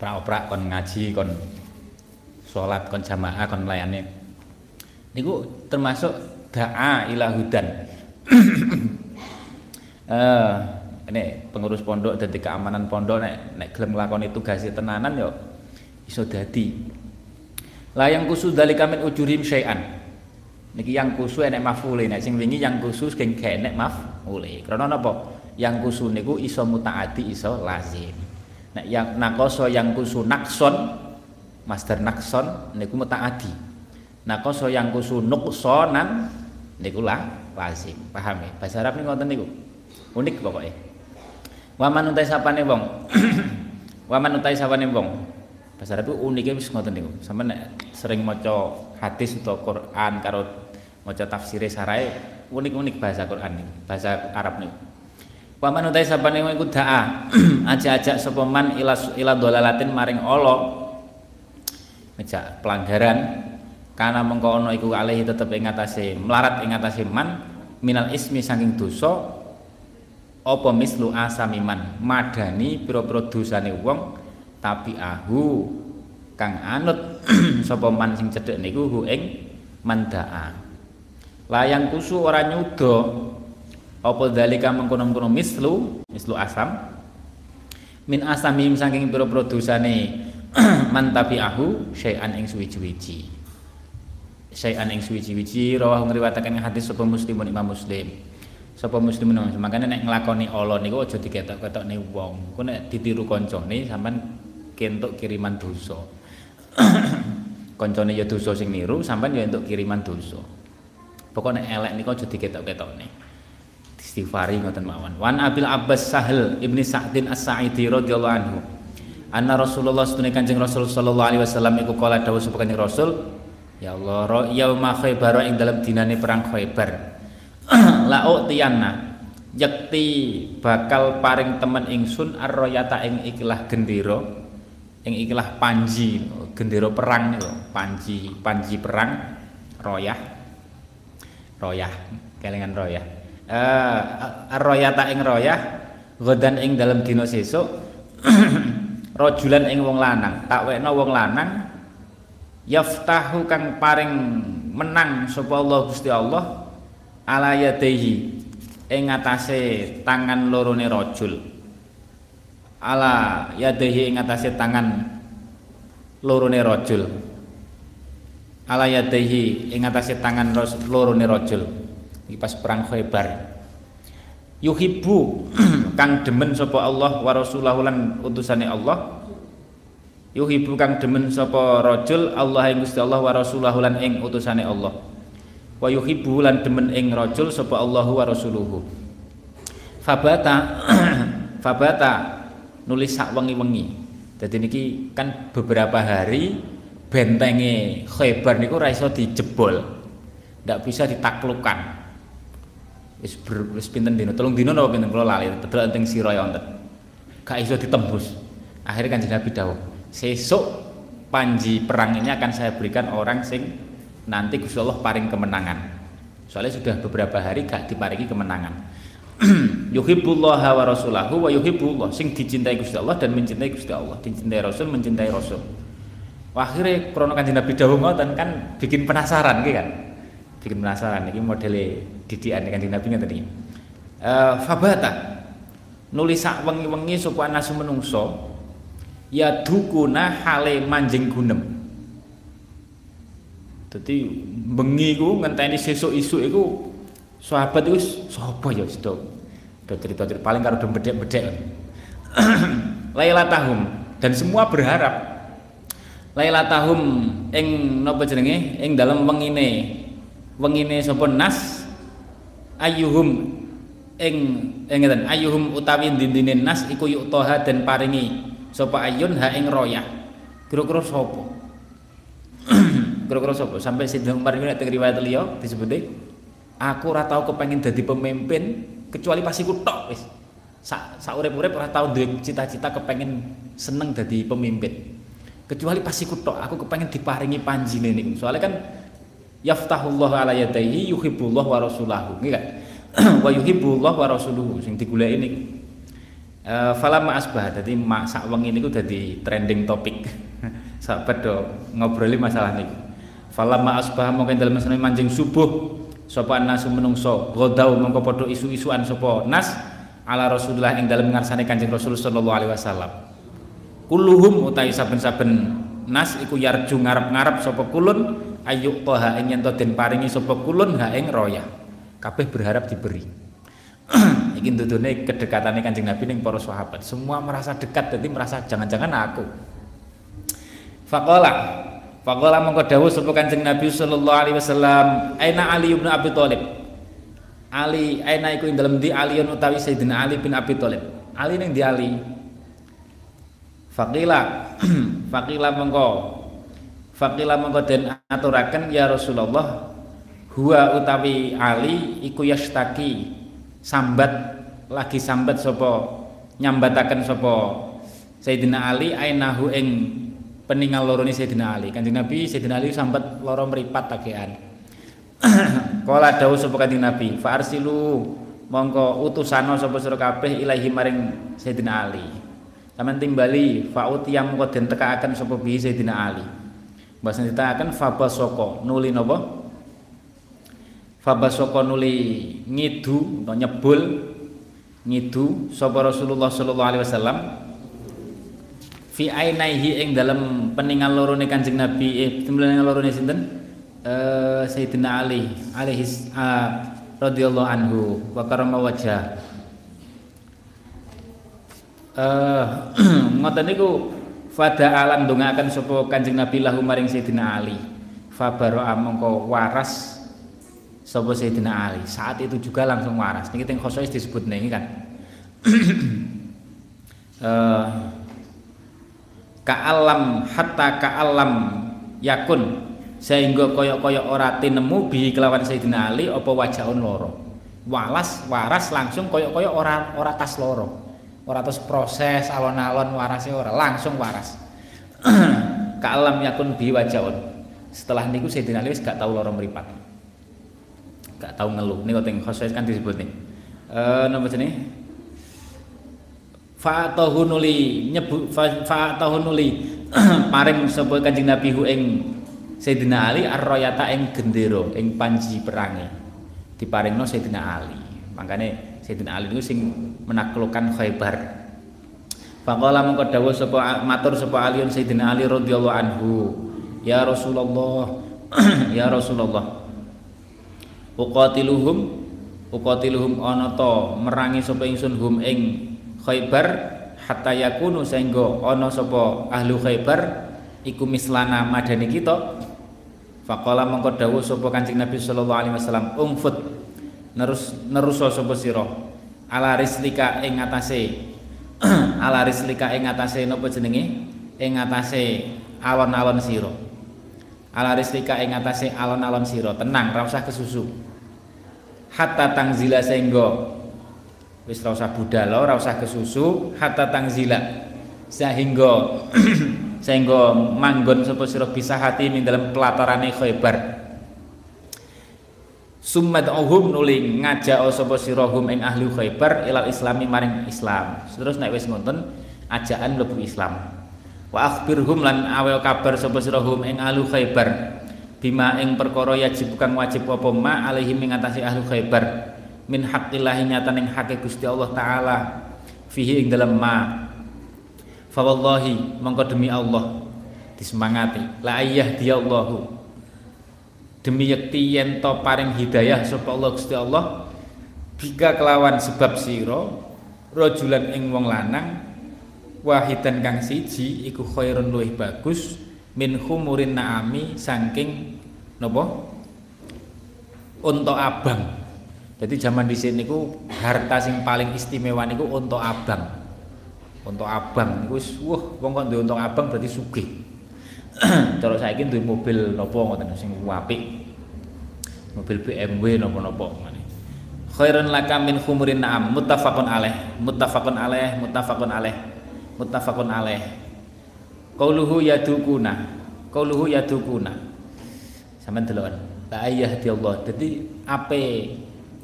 oprak kon ngaji kon sholat kon jamaah kon layane niku termasuk da'a ila hudan. Eh ini pengurus pondok dan keamanan pondok nek nek gelem nglakoni tugas tenanan yo iso dadi. Layang kusu dalika min ujurim syai'an. Niki yang kusu enek mafule nek sing wingi yang kusu sing gak enek mafule. Krana napa? Yang kusu niku iso mutaati iso lazim Nek yang nakoso yang kusu nakson, master nakson niku mutaadi. Nakoso yang kusu nuksonan niku lah lazim. Paham ya? Bahasa Arab niku ngoten niku. Unik pokoknya. Waman utai sapane wong. Waman utai sapane wong. Bahasa Arab uniknya wis ngoten niku. Sampe nek sering maca hadis atau Quran karo maca tafsir sarai unik-unik bahasa Quran niku, bahasa Arab niku. Paman utai sapane iku da'a ajak-ajak sapa man ila ila dolalatin maring Allah ngejak pelanggaran. Karena mengko ana iku alih tetep ing melarat ing atase man minal ismi saking dosa apa mislu asamiman madani pira-pira dosane wong tapi ahu kang anut sapa man sing cedhek niku hu ing mandaa layang kusu ora nyuda apa dalika mengkono-mengkono mislu mislu asam? Min asamim saking pira-pira dosane man tabi'ahu syai'an ing suwiji-wiji syai'an ing suwiji-wiji rawah ngriwataken hadis sapa muslimun imam muslim. Sapa muslimun makanya nek nglakoni Allah niku aja diketok-ketokne wong. Ku nek ditiru kancane sampean kentuk kiriman dosa. Kancane ya dosa sing niru sampean ya entuk kiriman dosa. Pokoknya elek niku aja diketok-ketokne istighfari ngoten mawon. Wan Abil Abbas Sahal Ibni Sa'din As-Sa'idi radhiyallahu anhu. Anna Rasulullah sedune Kanjeng Rasul sallallahu alaihi wasallam iku kala dawuh sapa Kanjeng Rasul Ya Allah, yauma Khaybar ing dalam dinane perang Khaybar. La utiyanna yakti bakal paring temen ingsun arroyata ing ikilah gendera ing ikilah panji gendera perang niku panji panji perang royah royah kelingan royah eh arroyata ing royah godan ing dalam dina sesuk rojulan ing wong lanang. Tak wekno wong lanang yaftahu kang paring menang sapa Allah Gusti Allah ala yadaihi ing ngatasé tangan lorone rajul. Ala yadaihi ing ngatasé tangan lorone rajul. Ala yadaihi ing ngatasé tangan lorone rajul iki pas perang Khaibar yuhibbu kang demen sapa Allah wa rasulahu lan utusane Allah. Yuhibbu kang demen sapa rajul Allah ing Gusti Allah wa rasulahu lan ing utusane Allah. Wa yuhibbu lan demen ing rajul sapa Allah wa rasuluhu. Fabata fabata nulis sak wengi-wengi. Dadi niki kan beberapa hari bentenge Khaybar niku ora iso dijebol. Ndak bisa ditaklukkan wis wis pinten dino? Telung dino napa pinten? Kula lali tetel teng sira ya wonten. Gak iso ditembus. Akhirnya kan Nabi dawuh sesuk panji perang ini akan saya berikan orang sing nanti Gusti Allah paring kemenangan. Soalnya sudah beberapa hari gak diparingi kemenangan. Yuhibbullah wa rasulahu wa yuhibbullah sing dicintai Gusti Allah dan mencintai Gusti Allah. Dicintai Rasul mencintai Rasul. Akhirnya krono kanjeng Nabi dawuh ngoten kan bikin penasaran gitu kan bikin penasaran ini model didikan kanjeng Nabi ngoten iki. Uh, fabata nulis sak wengi-wengi sapa anasu menungso ya dukuna hale manjing gunem. Dadi bengi ku ngenteni sesuk isuk iku sahabat iku sapa ya sedo do cerita-cerita paling karo bedek-bedek. Tahum dan semua berharap tahum ing napa jenenge? Ing dalam wengine wengine sapa nas? Ayyuhum ing ing ayuhum utawi dindine nas iku yuktoha dan paringi sapa ayun ha ing royah. Kira-kira sapa? Kira-kira sapa? Sampai Sidina Umar ini nek riwayat liya disebute aku ora tau kepengin dadi pemimpin kecuali pas iku tok wis. Sak sak urip-urip ora tau duwe cita-cita kepengin seneng dadi pemimpin. Kecuali pas iku tok aku kepengin diparingi panjine niku. Soalnya kan yaftahullahu ala yadayhi yuhibbullah wa rasulahu nggih kan wa yuhibbullah wa rasuluhu sing digoleki niku Uh, falamma asbah dadi mak sak wengi niku dadi trending topik. Sahabat do ngobroli masalah niku. Falamma asbah mungkin dalam masalah manjing subuh sapa nasu menungso godau mongko isu-isuan sapa nas ala Rasulullah ing dalem ngarsane Kanjeng Rasul sallallahu alaihi wasallam. Kulluhum utai saben-saben nas iku yarju ngarep-ngarep sapa kulun ayuk toha ing yen den paringi sapa kulun ha ing royah. Kabeh berharap diberi. Iki kedekatan kedekatane Kanjeng Nabi ning para sahabat. Semua merasa dekat jadi merasa jangan-jangan aku. Faqala Faqala mongko dawuh sapa Kanjeng Nabi sallallahu alaihi wasallam, "Aina Ali bin Abi Thalib?" Ali aina iku ing dalem di Ali utawi Sayyidina Ali bin Abi Thalib. Ali ning di Ali. Faqila Faqila mongko Faqila mongko den aturaken ya Rasulullah huwa utawi Ali iku yastaki sambat lagi sambat sopo nyambatakan sopo Sayyidina Ali ainahu ing peninggal loro ni Sayyidina Ali. Kanjeng Nabi Sayyidina Ali sambat loro meripat tagihan kala dawuh sapa kanjeng Nabi fa arsilu mongko utusano sapa sira kabeh ilahi maring Sayyidina Ali. Taman timbali fa utiyam mongko den tekaaken sapa bi Sayyidina Ali Bahasa ditekaken fa basoko nuli napa Fabasoko nuli ngidu atau nyebul ngidu sapa Rasulullah sallallahu alaihi wasallam? Fi ainaihi ing dalam peningal lorone Kanjeng Nabi eh peningal lorone sinten? Eh Sayyidina Ali alaihi uh, radhiyallahu anhu wa karama wajah. Eh ngoten niku fada alam ndongaaken sapa Kanjeng Nabi lahu maring Sayyidina Ali. Fabaro mongko waras sapa Sayyidina Ali. Saat itu juga langsung waras. Niki teng khosois disebut nih kan. Uh, ka'alam hatta ka'alam yakun. Sehingga koyok-koyok ora tinemu bi kelawan Sayyidina Ali apa wajahun loro. Walas waras langsung koyok-koyok ora ora tas loro ora terus proses alon-alon warasnya ora langsung waras. Kalam yakun bi wajahun. Setelah niku Sayyidina Ali gak tahu loro meripat gak tahu ngeluh. Ini kau khusus kan disebut nih. Uh, nama jenis fa'atahunuli nyebu fa'atahunuli paring sapa Kanjeng Nabi hu ing Sayyidina Ali ar-rayata ing gendera ing panji perange diparingno Sayyidina Ali. Makane Sayyidina Ali niku sing menaklukkan Khaybar. Faqala mengko dawuh sapa matur sapa Aliun Sayyidina Ali radhiyallahu anhu ya Rasulullah ya Rasulullah uqatiluhum uqatiluhum ana ta merangi sapa ingsun hum ing Khaybar hatta yakunu sehingga ana sapa ahlu Khaybar iku mislana madani kita. Faqala mongko dawuh sapa Kanjeng Nabi sallallahu alaihi wasallam umfut nerus nerusa sapa sira? Ala rislika ing atase. Ala rislika ing atase napa jenenge? Ing alon-alon sira. Ala rislika ing alon-alon sira. Tenang ra usah kesusu. Hatta tangzila sehingga wis ora usah budal ora usah kesusu. Hatta tangzila sehingga sehingga manggon sapa sira bisa hati ning dalam pelatarane Khaybar summat uhum nuli ngajak sapa sira hum ing ahli Khaybar ilal islami maring Islam. Terus nek wis ngoten ajaan mlebu Islam. Wa akhbirhum lan awel kabar sapa sira hum ing ahli Khaybar. Bima ing perkara yajib kang wajib apa ma alaihim ing atase ahli Khaybar. Min haqqillahi nyatan ing hake Gusti Allah taala. Fihi ing dalam ma. Fa wallahi mongko demi Allah disemangati. La ayyah Allahu demi yakti yen to paring hidayah sapa Allah Gusti Allah bika kelawan sebab sira rajulan ing wong lanang wahidan kang siji iku khairun luwih bagus min khumurin naami saking napa unta abang jadi zaman di sini ku harta sing paling istimewa niku untuk abang. Untuk abang wis wah wong kok untuk abang berarti sugih. Cara saiki duwe mobil napa ngoten sing apik. Mobil BMW napa-napa ngene. Khairun laka min khumurin na'am muttafaqun alaih muttafaqun alaih muttafaqun alaih muttafaqun alaih qauluhu yadukuna qauluhu yadukuna sampean deloken la ayah di Allah dadi ape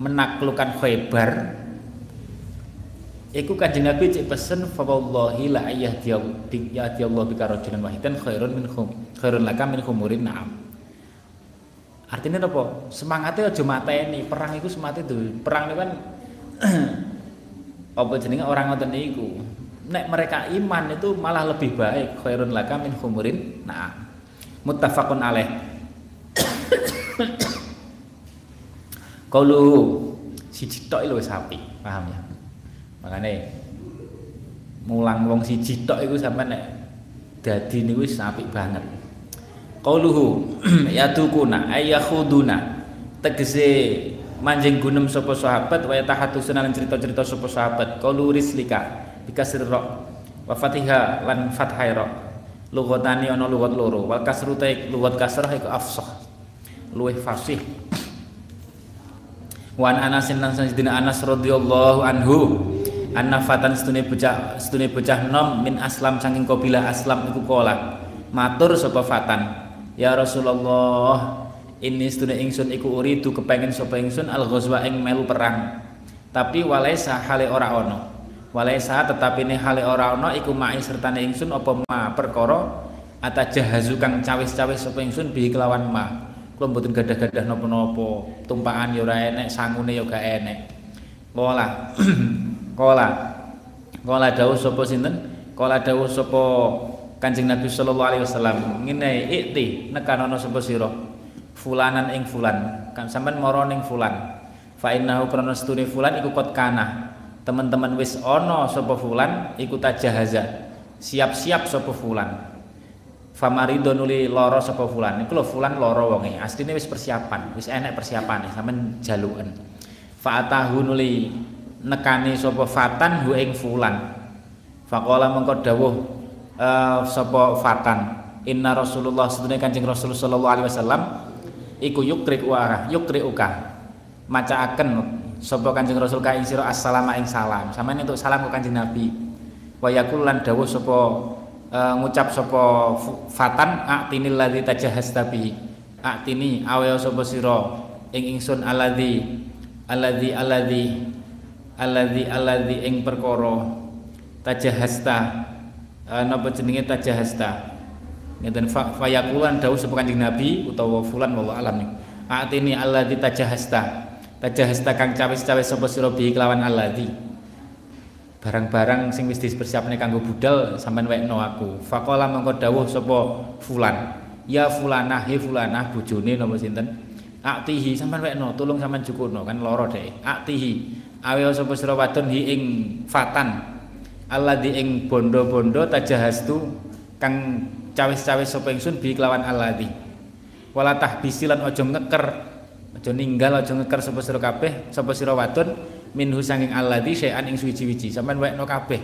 menaklukkan Khaybar Iku kanjeng Nabi cek pesen fa wallahi la dia Allah bika rajulan wahidan khairun min khum khairun laka min khumurin na'am. Artinya apa? Semangatnya aja mateni, perang itu semangat itu. Perang itu kan apa jenenge orang ngoten niku. Nek mereka iman itu malah lebih baik khairun laka min khumurin na'am. Muttafaqun alaih. Kalau siji tok lho wis paham ya? Makane mulang wong siji tok iku sampean nek dadi niku wis apik banget. Qauluhu yadukuna ayakhuduna tegese manjing gunem sapa sahabat wa tahadusuna lan cerita-cerita sapa sahabat. Qaulu rislika bikasir ra wa fatiha lan fathai ra lughatani ana lughat loro wal kasru ta lughat kasrah iku afsah luwih fasih. Wan Anas Sayyidina Anas radhiyallahu anhu anna fatan setune bocah setune bocah nom min aslam saking kabilah aslam iku kola. Matur sapa fatan? Ya Rasulullah ini setune ingsun iku uridu kepengin sapa ingsun al ghazwa ing melu perang. Tapi walaisa hale ora ono. Walaisa tetapi ne hale ora ono iku mai sertane ingsun apa ma perkara atajahazu kang cawis-cawis sapa ingsun bi kelawan ma. Kula mboten gadah-gadah napa-napa tumpakan ya ora enek sangune ya gak enek. Kola kola. Kola dawuh sapa sinten? Kola dawuh sapa Kanjeng Nabi sallallahu alaihi wasallam. Ngene ikti nekanono sapa sira? Fulanan ing fulan. Kan sampean mara fulan. Fa innahu krana stune fulan iku kot kana teman-teman wis ana sapa fulan iku tajahaza. Siap-siap sapa fulan. Famarido nuli loro sapa fulan. Lho fulan loro wonge. Asline wis persiapan wis enek persiapane sampean jaluken. Fa'atahu nuli nekani sapa fatan hu ing fulan. Faqala mengko dawuh uh, sapa fatan inna Rasulullah sedune Kanjeng Rasul sallallahu alaihi wasallam iku yukrik wa yukri uka macaaken sapa Kanjeng Rasul ka ing sira assalamu ing salam. Sampeyan untuk salam ke Kanjeng Nabi. Wa yakul lan dawuh sapa uh, ngucap sapa fatan atinil ladzi tajahhasta bihi. Atini awe sapa sira ing ingsun alladzi alladzi alladzi alladzi alladzi ing perkara tajahhasta uh, napa jenenge tajahhasta ngeten fayakulan dawuh sapa Kanjeng Nabi utawa fulan wallahu alam atini alladzi tajahasta. Tajahasta kang cawis-cawis sapa sira bi kelawan alladzi barang-barang sing wis dipersiapne kanggo budal sampean wekno aku. Faqala mengko dawuh sapa fulan. Ya fulanah he fulanah bojone napa sinten? Aktihi sampean wekno tulung sampean cukurno kan loro deh aktihi awe sapa sira wadon hi ing fatan. Alladzi ing bondo-bondo tajahastu kang cawis-cawis sapa ingsun bi kelawan alladzi. Wala tahbisi lan aja ngeker aja ninggal aja ngeker sapa sira kabeh sapa sira wadon minhu sanging alladzi syai'an ing suwi-wiji sampean wekno kabeh.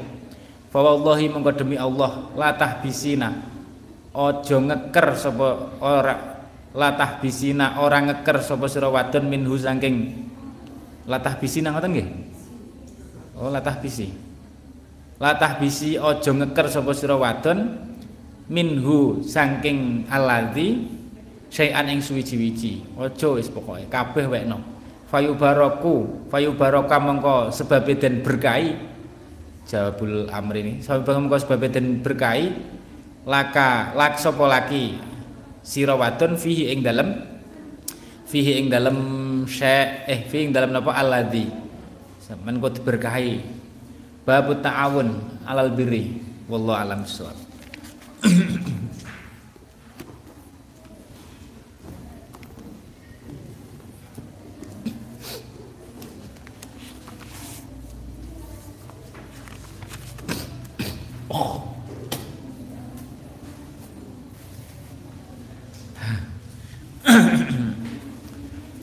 Fa wallahi mongko demi Allah la tahbisina aja ngeker sapa ora la tahbisina ora ngeker sapa sira wadon minhu saking la tahbisina ngoten nggih? Oh la tahbisi la tahbisi aja ngeker sapa sira wadon minhu saking alladzi syai'an ing suwiji-wiji. Aja wis pokoke kabeh wekno. Fayubaraku fayubaraka mengko sebab den berkahi. Jawabul amri ini sebab mengko sebab den berkahi laka lak sapa laki sira wadon fihi ing dalem fihi ing dalem syai eh fihi ing dalem napa? Alladzi sampean kok diberkahi. Bab ta'awun alal birri. Wallahu alam bissawab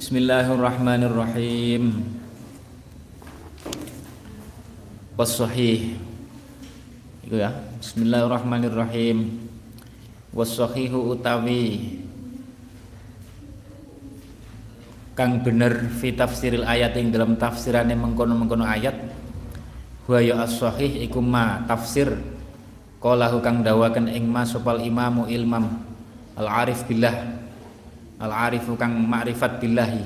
Bismillahirrahmanirrahim. Was sahih. Itu ya. Bismillahirrahmanirrahim Wasahihu utawi Kang bener fi tafsiril ayat yang dalam tafsirannya mengkono-mengkono ayat Huwa ya as-sahih tafsir Qalahu kang dawakan ing ma sopal imamu ilmam Al-arif billah Al-arifu kang ma'rifat billahi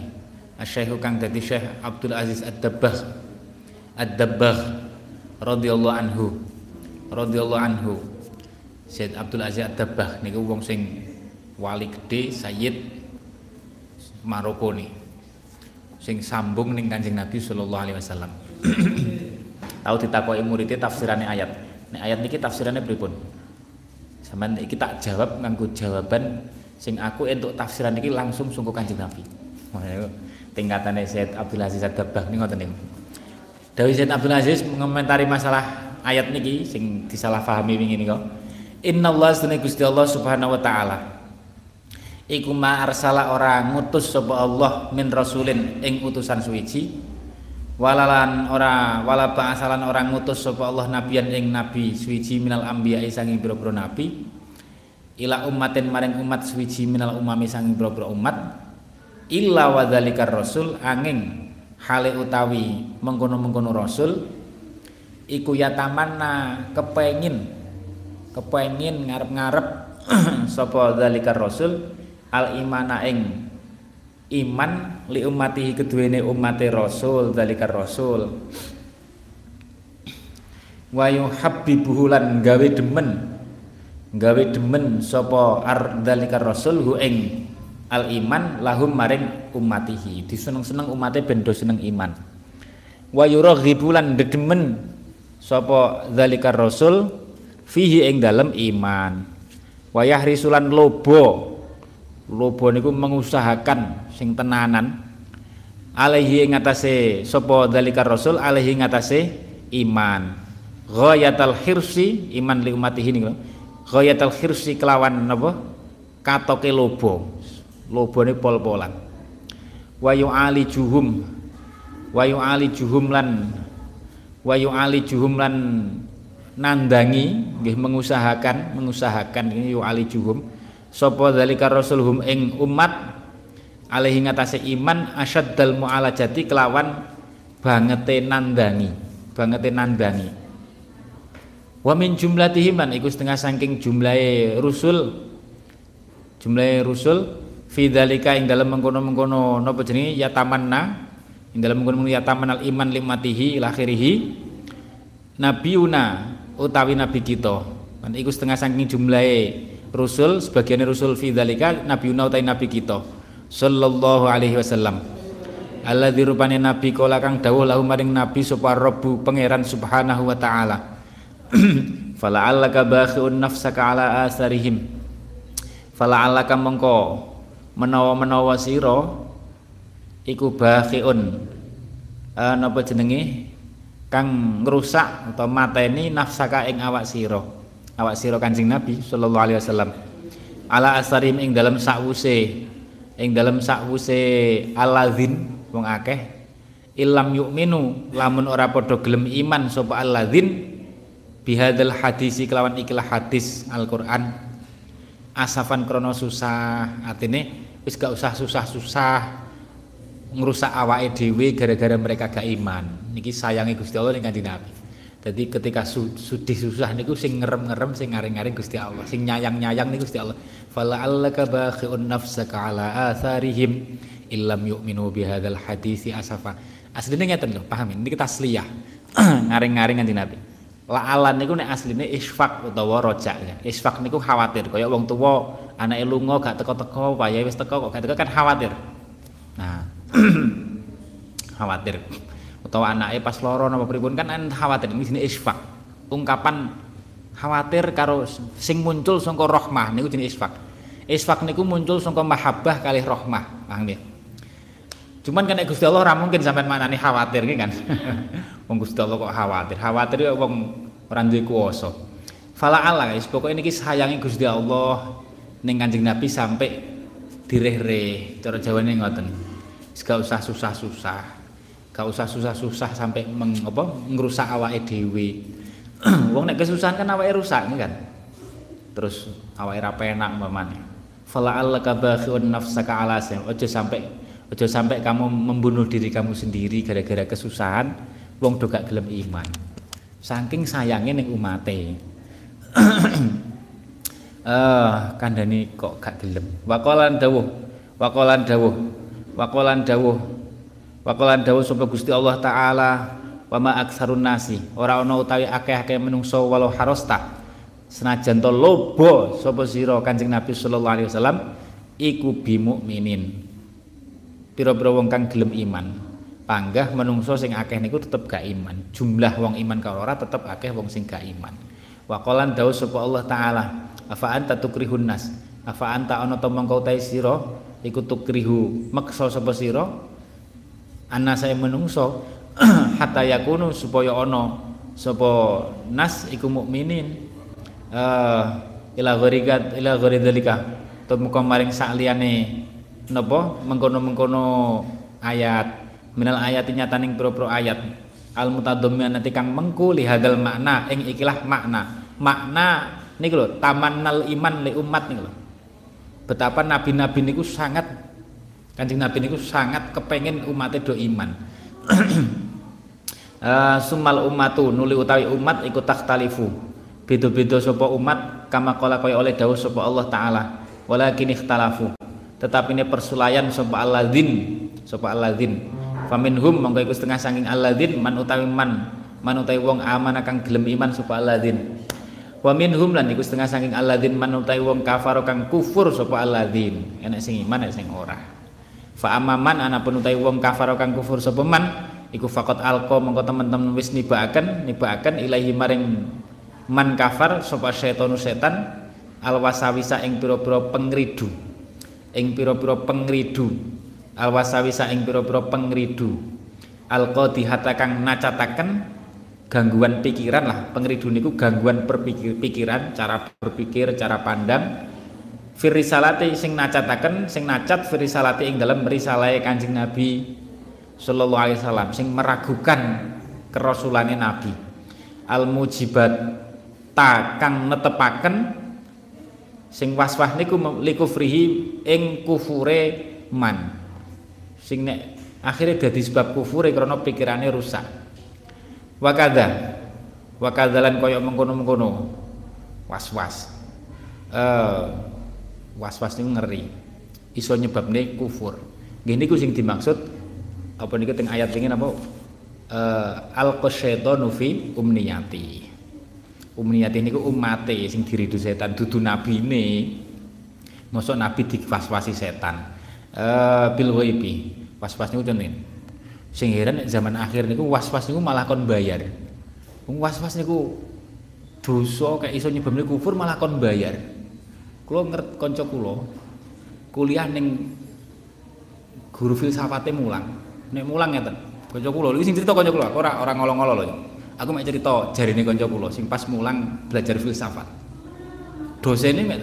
Asyaihu kang dadi syekh Abdul Aziz Ad-Dabbah Ad-Dabbah radhiyallahu anhu. Radhiyallahu anhu. Said Abdul Aziz Ad-Dabbah niku wong sing wali gede Sayyid Maroko nih sing sambung ning Kanjeng Nabi sallallahu alaihi wasallam. Tahu ditakoki muridé tafsirannya ayat. Nek ayat niki tafsirannya pripun? Sampean iki tak jawab nganggo jawaban sing aku entuk tafsiran iki langsung sungguh Kanjeng Nabi. Tingkatannya Said Abdul Aziz Ad-Dabbah niku ngoten niku. Dawi Said Abdul Aziz mengomentari masalah ayat niki sing disalahpahami wingi nika Allah sunni Gusti Allah Subhanahu wa taala. Iku ma arsala ora ngutus sapa Allah min rasulin ing utusan suwiji. Walalan ora wala ba'asalan ora ngutus sapa Allah nabiyan ing nabi suwiji minal anbiya sanging pira-pira nabi ila ummatin maring umat suwiji minal umami sanging pira-pira umat illa wa rasul angin hale utawi mengkono-mengkono rasul iku yatamanna kepengin kepengin ngarep-ngarep sapa zalikar rasul al imana ing iman li umatihi keduwene umate rasul zalikar rasul. Wa yuhabbibuhu lan gawe demen gawe demen sapa ar zalikar rasul hu ing al iman lahum maring umatihi diseneng-seneng umate ben do seneng iman. Wa yuraghibu lan demen sapa zalikar rasul fihi ing dalem iman. Wayah risulan lobo lobo niku mengusahakan sing tenanan alaihi ing atase sapa zalikar rasul alaihi ing atase iman. Ghayatal khirsi iman li umatihi niku ghayatal khirsi kelawan napa katoke lobo. Lobone pol-polan. Wayu ali juhum wayu ali juhum lan wa yu'ali juhum lan nandangi nggih mengusahakan mengusahakan yu alijuhum sapa zalika rasulhum ing umat alaihi ngatasé iman asyaddal mu'alajati kelawan bangete nandani bangete nandani wa min jumlatihim lan iku setengah saking jumlahe rusul. Jumlahe rusul fi dzalika ing dalam mengkono-mengkono napa jenenge? Ya tamanna ing dalam mengkono-mengkono ya tamanal iman limatihi ila akhirih nabiuna utawi nabi kita. Kan iku setengah saking jumlahe rusul sebagian rusul fi dzalika nabiuna utawi nabi kita. Sallallahu alaihi wasallam. Allah dirupane nabi kala kang dawuh lahu maring nabi sapa rabbu pangeran subhanahu wa taala fala'allaka bakhi'un nafsaka ala asarihim fala'allaka mengko menawa-menawa sira iku bakhi'un uh, napa jenenge? Kang ngrusak atau mateni nafsaka ing awak sira. Awak sira Kanjeng Nabi sallallahu alaihi wasallam. Ala asarim ing dalam sakwuse ing dalam sakwuse aladzin wong akeh. Ilam yu'minu lamun ora padha gelem iman sapa alladzin bihadzal hadisi kelawan ikilah hadis Al-Qur'an asafan krono susah artine wis gak usah susah-susah ngerusak awake dhewe gara-gara mereka gak iman. Niki sayangi Gusti Allah ning Kanjeng Nabi. Jadi ketika su sudih susah niku sing ngerem-ngerem sing ngaring-ngaring Gusti Allah, sing nyayang-nyayang niku Gusti Allah. Fala allaka bakhi'un nafsaka ala atharihim illam yu'minu bihadzal hadisi asafa. Asline ngeten lho, paham ini kita tasliyah. ngaring-ngaring Kanjeng Nabi. La'alan niku nek asline isfaq utawa rojak ya. Isfaq niku khawatir kaya wong tuwa anake lunga gak teko-teko, wayahe wis teko kok gak teko kan khawatir. Nah, khawatir utawa anaknya pas loro napa pripun kan an khawatir ini sini isfak ungkapan khawatir karo sing muncul sangka rahmah niku jenis isfak isfak niku muncul sangka mahabbah kali rahmah paham ya cuman kan Gusti Allah ora mungkin sampean manani khawatir kan? Wong Gusti Allah kok khawatir? Khawatir ya wong ora duwe kuwasa fala ala guys pokoknya niki sayangi Gusti Allah ning Kanjeng Nabi sampai direh-reh cara jawane ngoten. Gak usah susah-susah. Gak usah susah-susah sampai meng, apa, ngerusak awake dhewe. Wong nek kesusahan kan awake rusak kan? Terus awake ra penak umpamane. Fala allaka bakhiun nafsaka ala aja sampai aja sampai kamu membunuh diri kamu sendiri gara-gara kesusahan wong do gak gelem iman. Saking sayangnya ning umate. Eh uh, kandhani kok gak gelem. Waqalan dawuh waqalan dawuh Wakolan dawuh Wakolan dawuh sapa Gusti Allah taala wa ma aksarun nasi. Ora ana utawi akeh-akeh menungso walau harosta. Senajan to lobo sapa sira Kanjeng Nabi sallallahu alaihi wasallam iku bi mukminin pira-pira wong kang gelem iman panggah menungso sing akeh niku tetep gak iman. Jumlah wong iman karo ora tetep akeh wong sing gak iman. Wakolan dawuh sapa Allah taala afa anta tukrihun nas? Afa anta ana to mongko sira? Iku tukrihu maksa sapa sira? Ana saya menungso hatta yakunu supaya ana sapa nas iku mukminin. Uh, ila gharigat ila gharidalika to muka maring sakliyane napa? Mengkono-mengkono ayat. Minal ayat nyataning pro-pro ayat. Al nanti kang mengku lihadal makna ing ikilah makna. Makna niku lho tamannal iman li umat niku lho. Betapa nabi-nabi niku sangat kanjeng nabi niku sangat kepengen umatnya do iman. Uh, sumal umatu nuli utawi umat ikut takhtalifu. Beda-beda sapa umat kama kala kaya oleh dawuh sapa Allah taala. Walakin ikhtalafu tetapi ini persulayan sapa alladzin sapa alladzin. Faminhum monggo iku setengah saking alladzin man utawi man. Man utawi wong aman akan gelem iman sapa alladzin. Wa minhum lan iku setengah saking alladzin manutai wong kafar kang kufur sapa alladzin. Enek sing iman enek sing ora. Fa amaman ana penutai wong kafar kang kufur sapa man iku faqat alqa mongko teman-teman wis nibaaken nibaaken ilahi maring man kafar sapa setan al wasawisa ing pira-pira pengridu ing pira-pira pengridu. Al wasawisa ing pira-pira pengridu. Alqa dihata kang nacataken gangguan pikiran lah. Pengeridu niku gangguan berpikir pikiran cara berpikir cara pandang. Firisalati sing nacataken sing nacat firisalati ing dalam risalai kanjeng Nabi sallallahu alaihi wasallam sing meragukan kerasulannya Nabi. Al mujibat ta kang netepaken sing waswas niku likufrihi ing kufure man. Sing nek akhirnya dadi sebab kufure karena pikirannya rusak. Wakada wakadalan koyo mengkono-mengkono. Was-was. Uh, was-was niku ngeri. Iso nyebabne kufur. Nggih niku sing dimaksud apa niku teng ayat ini apa uh, al qasyaitu fi umniyati umniyati niku umate sing diridu setan dudu nabine. Mosok nabi difaswasi setan. Uh, bil ghaibi was-was niku tenan sing heran zaman akhir niku was-was niku malah kon bayar. Was-was niku dosa kayak iso nyebabne kufur malah kon bayar. Kula ngerti kanca kula kuliah ning guru filsafate mulang. Nek mulang ngeten kanca kula iki sing cerita kanca kula ora ora ngolong-ngolong lho aku mek cerita jarine kanca kula sing pas mulang belajar filsafat. Dosene mek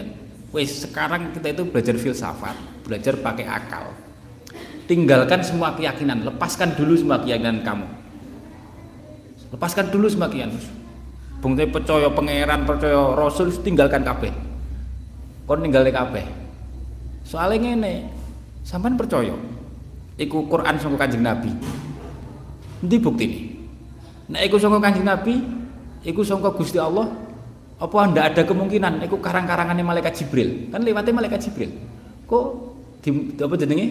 wis sekarang kita itu belajar filsafat belajar pakai akal. Tinggalkan semua keyakinan lepaskan dulu semua keyakinan kamu. Lepaskan dulu semua keyakinan. Bung percaya pangeran percaya rasul tinggalkan kabeh. Kon ninggalke kabeh. Soalnya ngene sampean percaya? Iku Quran sangka Kanjeng Nabi. Endi buktine Nek iku sangka Kanjeng Nabi, iku sangka Gusti Allah, apa ndak ada kemungkinan iku karang-karangannya malaikat Jibril? Kan lewatnya malaikat Jibril. Kok di apa jenenge?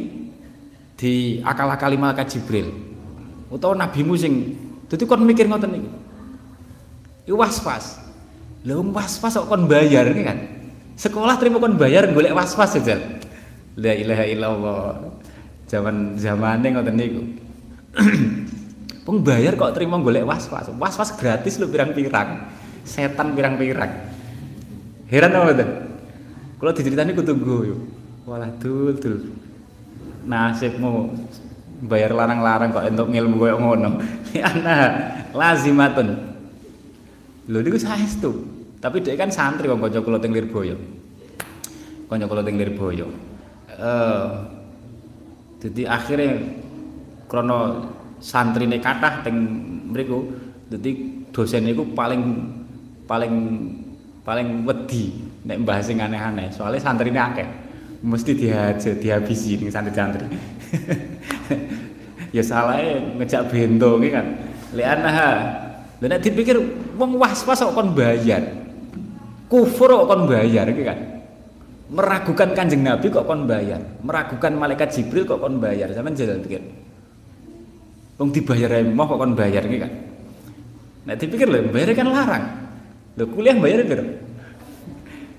Di akal-akali malaikat Jibril. Utawa nabimu sing dadi kon mikir ngoten niku. Iku was-was. Lha was-was kok kon bayar kan? Sekolah terima kon bayar golek was-was aja. La ilaha illallah. Zaman zamane ngoten niku. Wong bayar kok terima golek was-was. Was-was gratis lu pirang-pirang. Setan pirang-pirang. Heran apa tuh? Kalau diceritani tunggu yuk. Walah dul dul. Nasibmu bayar larang-larang kok untuk ngilmu koyo ngono. Ana lazimatun. Lho niku saestu. Tapi dia kan santri wong kanca kula teng Lirboyo. Kanca kula teng Lirboyo. Eh uh, jadi akhirnya krono santrine kathah teng mriku dadi dosen niku paling paling paling wedi nek mbah sing aneh-aneh. Soalnya santrine akeh. Mesti dihajar dihabisi ning santri-santri. Ya salahnya ngejak bento iki kan. Liana ha lha nek dipikir wong was-was kok kon bayar kufur kok kon bayar iki kan. Meragukan kanjeng nabi kok kon bayar meragukan malaikat jibril kok kon bayar sampean jalan pikir Wong dibayar emoh kok kon bayar iki kan. Nek dipikir lho, bayar kan larang. Lho kuliah bayar piro?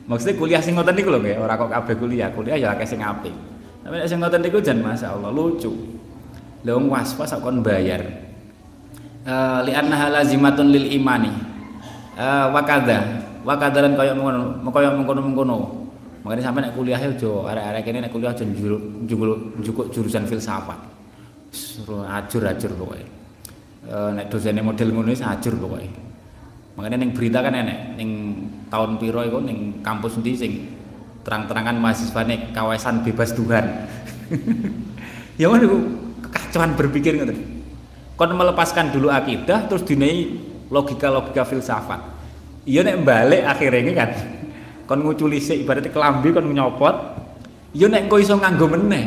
Maksudnya kuliah sing ngoten niku lho nggih, ora kok kabeh kuliah, kuliah ya akeh sing apik. Tapi nek sing ngoten niku jan masyaallah lucu. Lha wong was-was kok kon bayar. Uh, li annaha lazimatun lil imani. Uh, wa kadza, wa kadalan kaya ngono, kaya mengkono-mengkono. Makanya sampai nek kuliah aja arek-arek kene nek kuliah aja njukuk jurusan filsafat suruh ajur-ajur pokoknya. E, nek dosennya model ngono wis ajur pokoknya. Makanya neng berita kan enek neng tahun piro iku neng kampus nanti sing terang-terangan mahasiswa nih kawasan bebas Tuhan. Ya mana kekacauan berpikir ngoten. Kon melepaskan dulu akidah terus dinai logika-logika filsafat. Iya nek balik akhirnya ini kan kon nguculi sik ibaratnya kelambi kon nyopot. Iya nek kok iso nganggo meneh.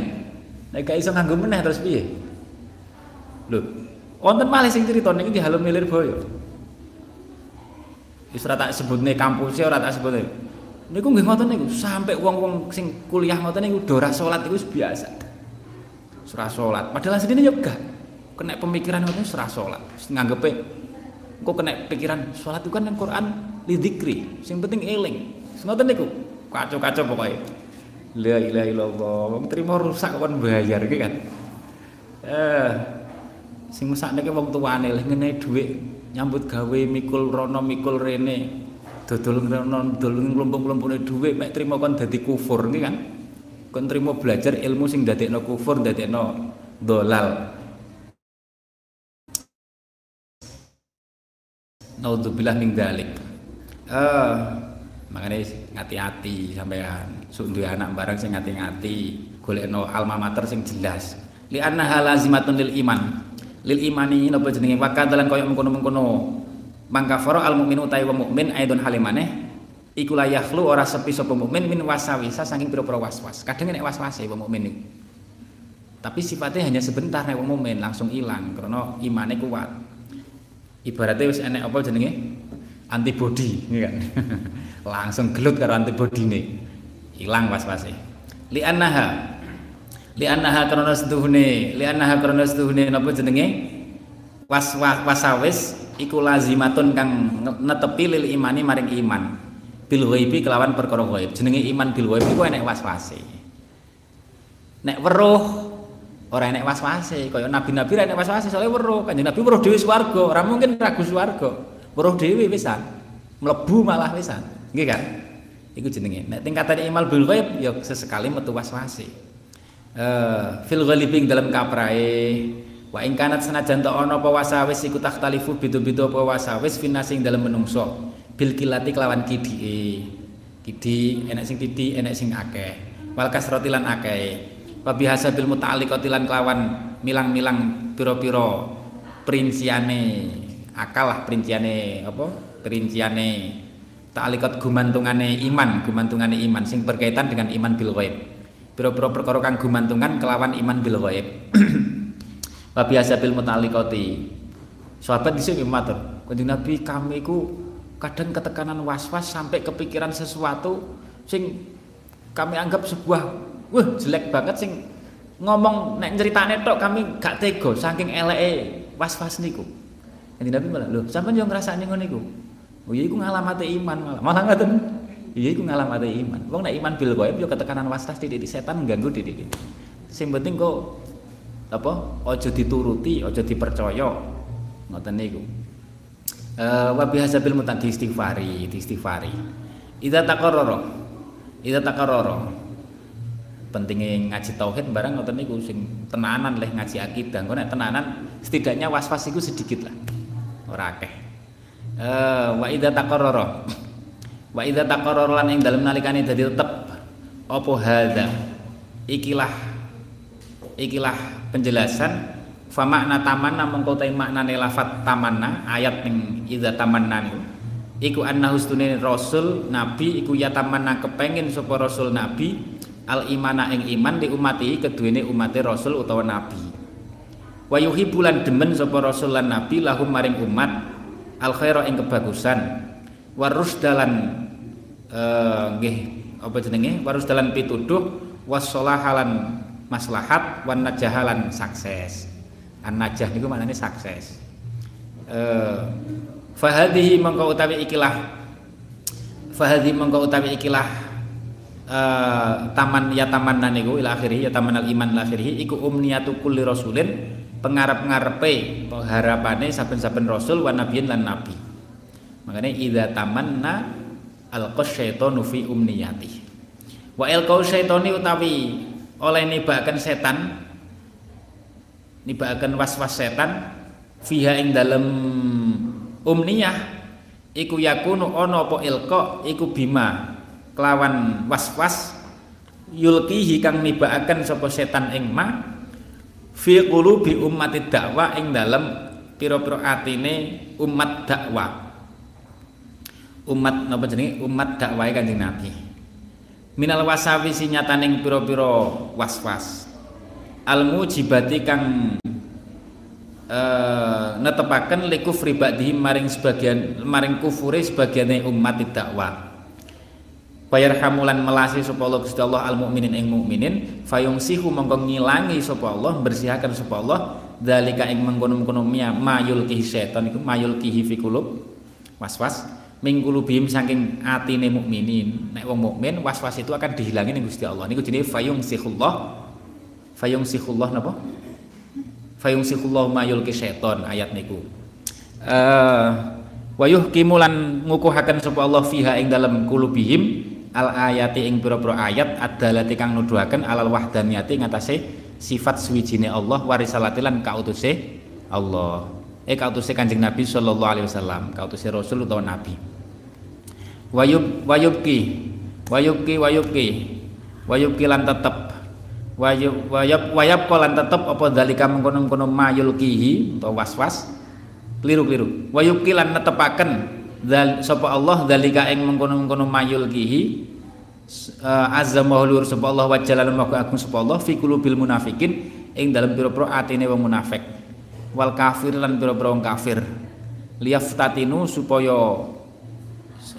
Nek gak iso nganggo meneh terus piye Lho, wonten malih sing crita niki di Halum Milir Boyo. Wis ora tak sebutne kampusnya ora tak sebutne. Niku nggih ngoten niku, sampai wong-wong sing kuliah ngoten niku do ora salat iku biasa. Ora salat, padahal asline yo gak. Kena pemikiran ngoten ora salat. Nganggepe kok kena pikiran salat itu kan yang Quran lidzikri, sing penting eling. Ngoten niku, kacau-kacau pokoknya. La ilaha illallah, wong terima rusak kon bayar iki kan. Eh, sing mesakne wong tuane leh ngene dhuwit nyambut gawe mikul rono mikul rene dodol rono dodol nglumpuk-nglumpukne dhuwit mek trimo kon dadi kufur iki kan kon trimo belajar ilmu sing dadekno kufur dadekno dolal Naudzubillah min dalik. Eh, uh, makanya ngati-hati sampean. Sok duwe anak bareng sing ngati-ngati, golekno alma mater sing jelas. Li anna halazimatun lil iman lil imani napa jenenge? Wakadalan kaya mengkono-mengkono. Mangkafara al mukmin utawi wong mukmin aidon halimane iku la yakhlu ora sepi sapa mukmin min wasawisa saking pira-pira waswas. Kadang nek waswase wong mukmin niku tapi sifatnya hanya sebentar nek wong mukmin langsung hilang karena imane kuat. Ibaratnya wis enek apa jenenge? Antibody kan? Langsung gelut karo antibody ini hilang was-wase li annaha li annaha karena setuhune li annaha karena setuhune napa jenenge was wasawis iku lazimatun kang netepi lil imani maring iman bil ghaibi kelawan perkara ghaib jenenge iman bil ghaib iku enek was-wase nek weruh Ora enek was-wase, kaya nabi-nabi ora enek was-wase soalnya weruh. Kanjeng Nabi weruh dhewe swarga, ora mungkin ragu swarga. Weruh dhewe pisan. Mlebu malah pisan. Nggih kan? Iku jenenge. Nek tingkatan imal bil ghaib ya sesekali metu was-wase. Eh fil ghalibing dalam kaprae wa ing kanat senajan ta ana apa wasawis iku takhtalifu bidu-bidu apa wasawis finasing dalam menungso. Bil kilati kelawan kidike kidi enek sing kidi enek sing akeh. Wal kasrati lan akeh. Wa bihasabil muta'alliqati lan kelawan milang-milang pira-pira perinciane akal lah perinciane apa? Perinciane ta'alliqat gumantungane iman gumantungane iman sing berkaitan dengan iman bil ghaib pira-pira perkara kang gumantungan kelawan iman bil ghaib wa bihasabil muta'alliqati sahabat dhisik matur kanjeng Nabi kami ku kadang ketekanan was-was sampai kepikiran sesuatu sing kami anggap sebuah wah jelek banget sing ngomong nek ceritane tok kami gak tega saking eleke was-was niku. Nanti Nabi malah, "Loh, sampean yo ngrasakne ngono niku." Oh iya iku ngalamate iman malah. Malah ngoten. Iya iku ngalamate iman. Wong nek iman bil ghaib yo ketekanan was-was titik setan ganggu titik. Sing penting kok apa? Aja dituruti, aja dipercaya. Ngoten niku. Eh wa bihasabil mutadi istighfari, istighfari. Idza taqarrara. Idza taqarrara pentingnya ngaji tauhid barang ngoten niku sing tenanan leh ngaji akidah engko nek tenanan setidaknya was-was sedikit lah ora akeh eh wa idza wa idza taqarrara lan ing dalem nalikane dadi tetep apa hadza? Ikilah ikilah penjelasan. Fa makna tamanna mengko ta maknane lafat tamanna ayat ning idza tamanna niku. Iku annahu rasul nabi iku ya tamanna kepengin sapa rasul nabi al imana ing iman di umati keduene umate rasul utawa nabi. Wa yuhibbulan demen sapa rasul lan nabi lahum maring umat al khaira ing kebagusan. Warus dalan eh, nggih apa jenenge? Warus dalan pituduh wassalahalan maslahat wan najahalan sukses. An najah niku maknane sukses. Eh fahadhihi mangko utawi ikilah fahadhi mangko utawi ikilah uh, taman ya taman niku ila akhirih ya taman al iman akhirih iku umniyatu kulli rasulin pengarep-ngarepe harapane saben-saben rasul wa nabiyin lan nabi. Makanya idza tamanna al syaitanu fi umniyati. Wa al syaitani utawi oleh nibakan setan nibakan was-was setan fiha ing dalem umniyah iku yakunu ono apa ilqa iku bima kelawan was-was yulkihi kang nibaaken sapa setan ing ma fi qulubi ummati dakwah ing dalem pira-pira atine umat dakwah umat napa jenenge? Umat dakwahe Kanjeng Nabi. Minal wasawisi nyataning pira-pira was-was. Al mujibati kang eh netepaken likufri ba'dihim maring sebagian maring kufure sebagiane umat dakwah. Bayar hamulan melasi sapa Allah Gusti Allah al mukminin ing mukminin fayungsihu mongko ngilangi sapa Allah bersihaken sapa Allah. Dalika ing mengkono-mengkono mayul kihi setan mayul kihi fi kulub waswas minggulu bihim saking atine mukminin. Nek wong mukmin waswas itu akan dihilangin ning Gusti Allah. Niku jenenge fayungsihullah fayungsihullah napa? Fayungsihullah mayul ki setan ayat niku. Eh uh, wayuh kimulan ngukuhaken sapa Allah fiha ing dalam kulubihim al ayati ing pira-pira ayat adalati kang nuduhaken alal wahdaniyati ngatasé sifat suwijine Allah warisalati lan kautuse Allah. Eh kautuse Kanjeng Nabi sallallahu alaihi wasallam kautuse rasul utawa nabi wayub wayubki. Wayubki wayubki. Wayubki lan tetep. Wayub wayab wayab lan tetep apa dalika mengkono-kono mayulkihi utawa was-was. Keliru-keliru. Wa yukilan netepaken dal Allah dalika ing mengkono-mengkono mayul kihi uh, azza mahulur sapa Allah wa jalal agung sapa Allah fi qulubil munafikin ing dalam pira-pira atine wong munafik. Wal kafir lan pira-pira wong kafir. Liyaftatinu supaya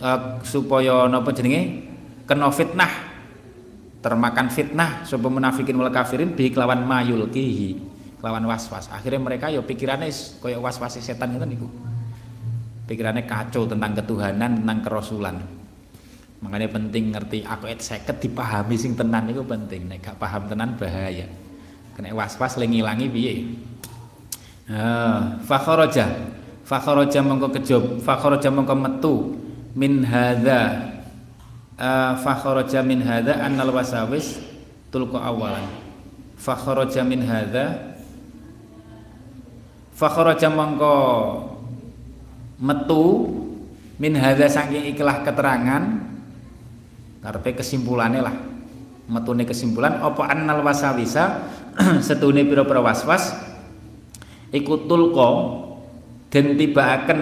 uh, supaya napa jenenge? Kena fitnah. Termakan fitnah sapa munafikin wal kafirin bi kelawan mayul kihi kelawan was-was. Akhirnya mereka ya pikirannya koyo was-was setan itu niku. Pikirannya kacau tentang ketuhanan tentang kerasulan. Makanya penting ngerti aku et seket dipahami sing tenan itu penting. Nek gak paham tenan bahaya. Kena was-was lengi-langi piye? Uh, fakharaja. Fakharaja mongko kejob. Fakharaja mongko metu min hadza uh, fakharaja min hadza annal wasawis tulqa awalan. Fakharaja min hadza fakharaja mongko metu min hadza saking ikhlah keterangan karepe kesimpulannya lah metune kesimpulan apa annal wasawisa setune pira-pira waswas iku tulqa den tibaaken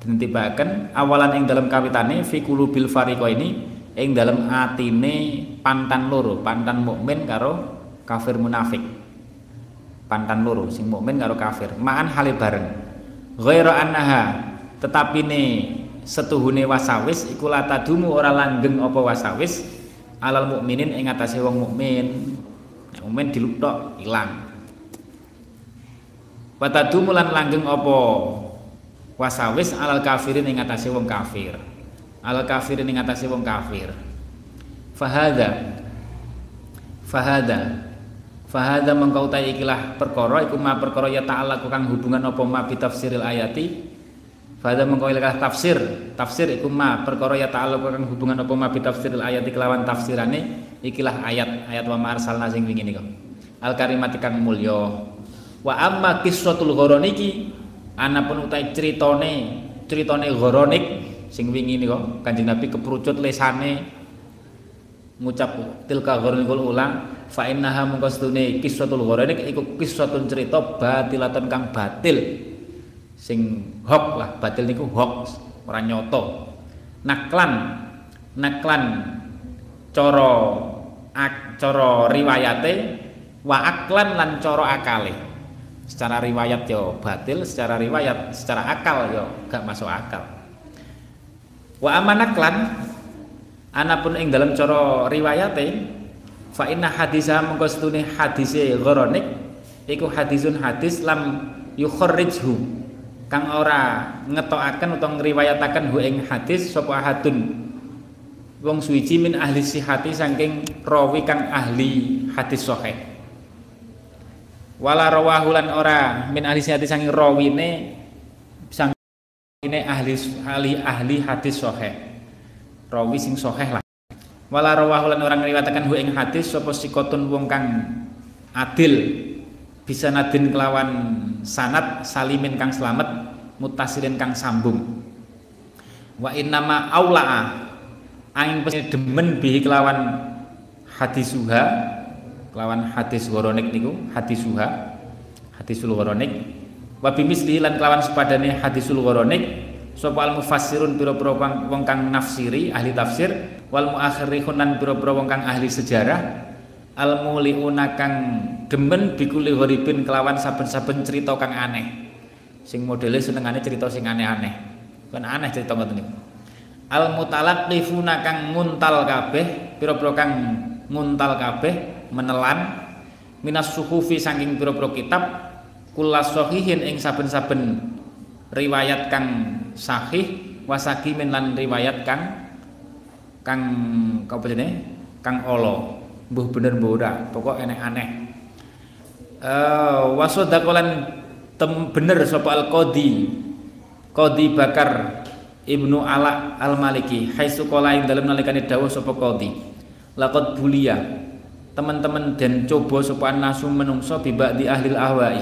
den tibaaken awalan ing dalam kawitane fi qulubil fariqa ini ing dalam atine pantan loro pantan mukmin karo kafir munafik. Pantan loro sing mukmin karo kafir. Ma'an hale bareng. Ghaira annaha tetapi ne setuhune wasawis iku latadumu ora langgeng apa wasawis alal mukminin ing atase wong mukmin. Mukmin diluktok ilang. Watadumu lan langgeng apa wasawis alal kafirin ing atase wong kafir. Alal kafirin ing atase wong kafir. Fahada fahada fahada mengkau ikilah perkara iku ma perkara ya ta'ala kang hubungan apa ma bi tafsiril ayati Fadha mengkoilah tafsir, tafsir iku ma perkara ya ta'alluq kang hubungan apa ma bi tafsiril ayat kelawan tafsirane ikilah ayat ayat wa ma arsalna sing wingi nika. Al karimat kang. Wa amma qissatul ghoroniki anapun utai critane critane ghoronik sing wingi nika Kanjeng Nabi keprucut lesane. Ngucap tilka ghoronikul ulang fa innaha mungko sedune qissatul ghoronik iku qissatun cerita batilatun kang batil. Sing hok lah batil niku hok ora nyoto naklan naklan coro ak coro riwayate wa aklan lan coro akale secara riwayat yo batil secara riwayat secara akal yo gak masuk akal. Wa amanaklan anapun ing dalam coro riwayate fa inna hadisa mengko setune hadise ghoronik iku hadisun hadis lam yukharrijhu kang ora ngetokaken utawa ngriwayataken hu ing hadis sapa ahadun. Wong suwiji min ahli sihati saking rawi kang ahli hadis sahih wala rawahulan ora. Min ahli sihati saking rawine sang ini ahli ahli ahli hadis sahih. Rawi sing sahih lah. Wala rawahulan orang ngriwayataken hu ing hadis sapa sikotun wong kang adil bisa nadin kelawan sanat salimin kang selamat mutasilin kang sambung. Wa innama aula'a angin demen bihi kelawan hadisuha kelawan hadis goronik niku hadisuha hadisul goronik wa bimisli lan kelawan sepadane hadisul goronik sapa al mufassirun pira-pira wong kang nafsiri ahli tafsir wal muakhirihun lan pira-pira wong kang ahli sejarah. Al muliuna kang demen bikuli horibin kelawan saben-saben cerita kang aneh. Sing modele senengane cerita sing aneh-aneh. Kan aneh cerita ngoten niku. Al mutalaqifuna kang nguntal kabeh pira-pira kang nguntal kabeh menelan minas suhufi saking pira-pira kitab kullas sahihin ing saben-saben riwayat kang sahih wasakimin lan riwayat kang kang apa jenenge? Kang olo mbuh bener mbuh ora pokok enek aneh uh, wasodakolan tem bener sapa al qadi qadi bakar ibnu ala al maliki haisu qala ing dalem nalikane dawuh sapa qadi. Laqad bulia teman-teman dan coba sapa nasu menungso bibak di ahli ahwai.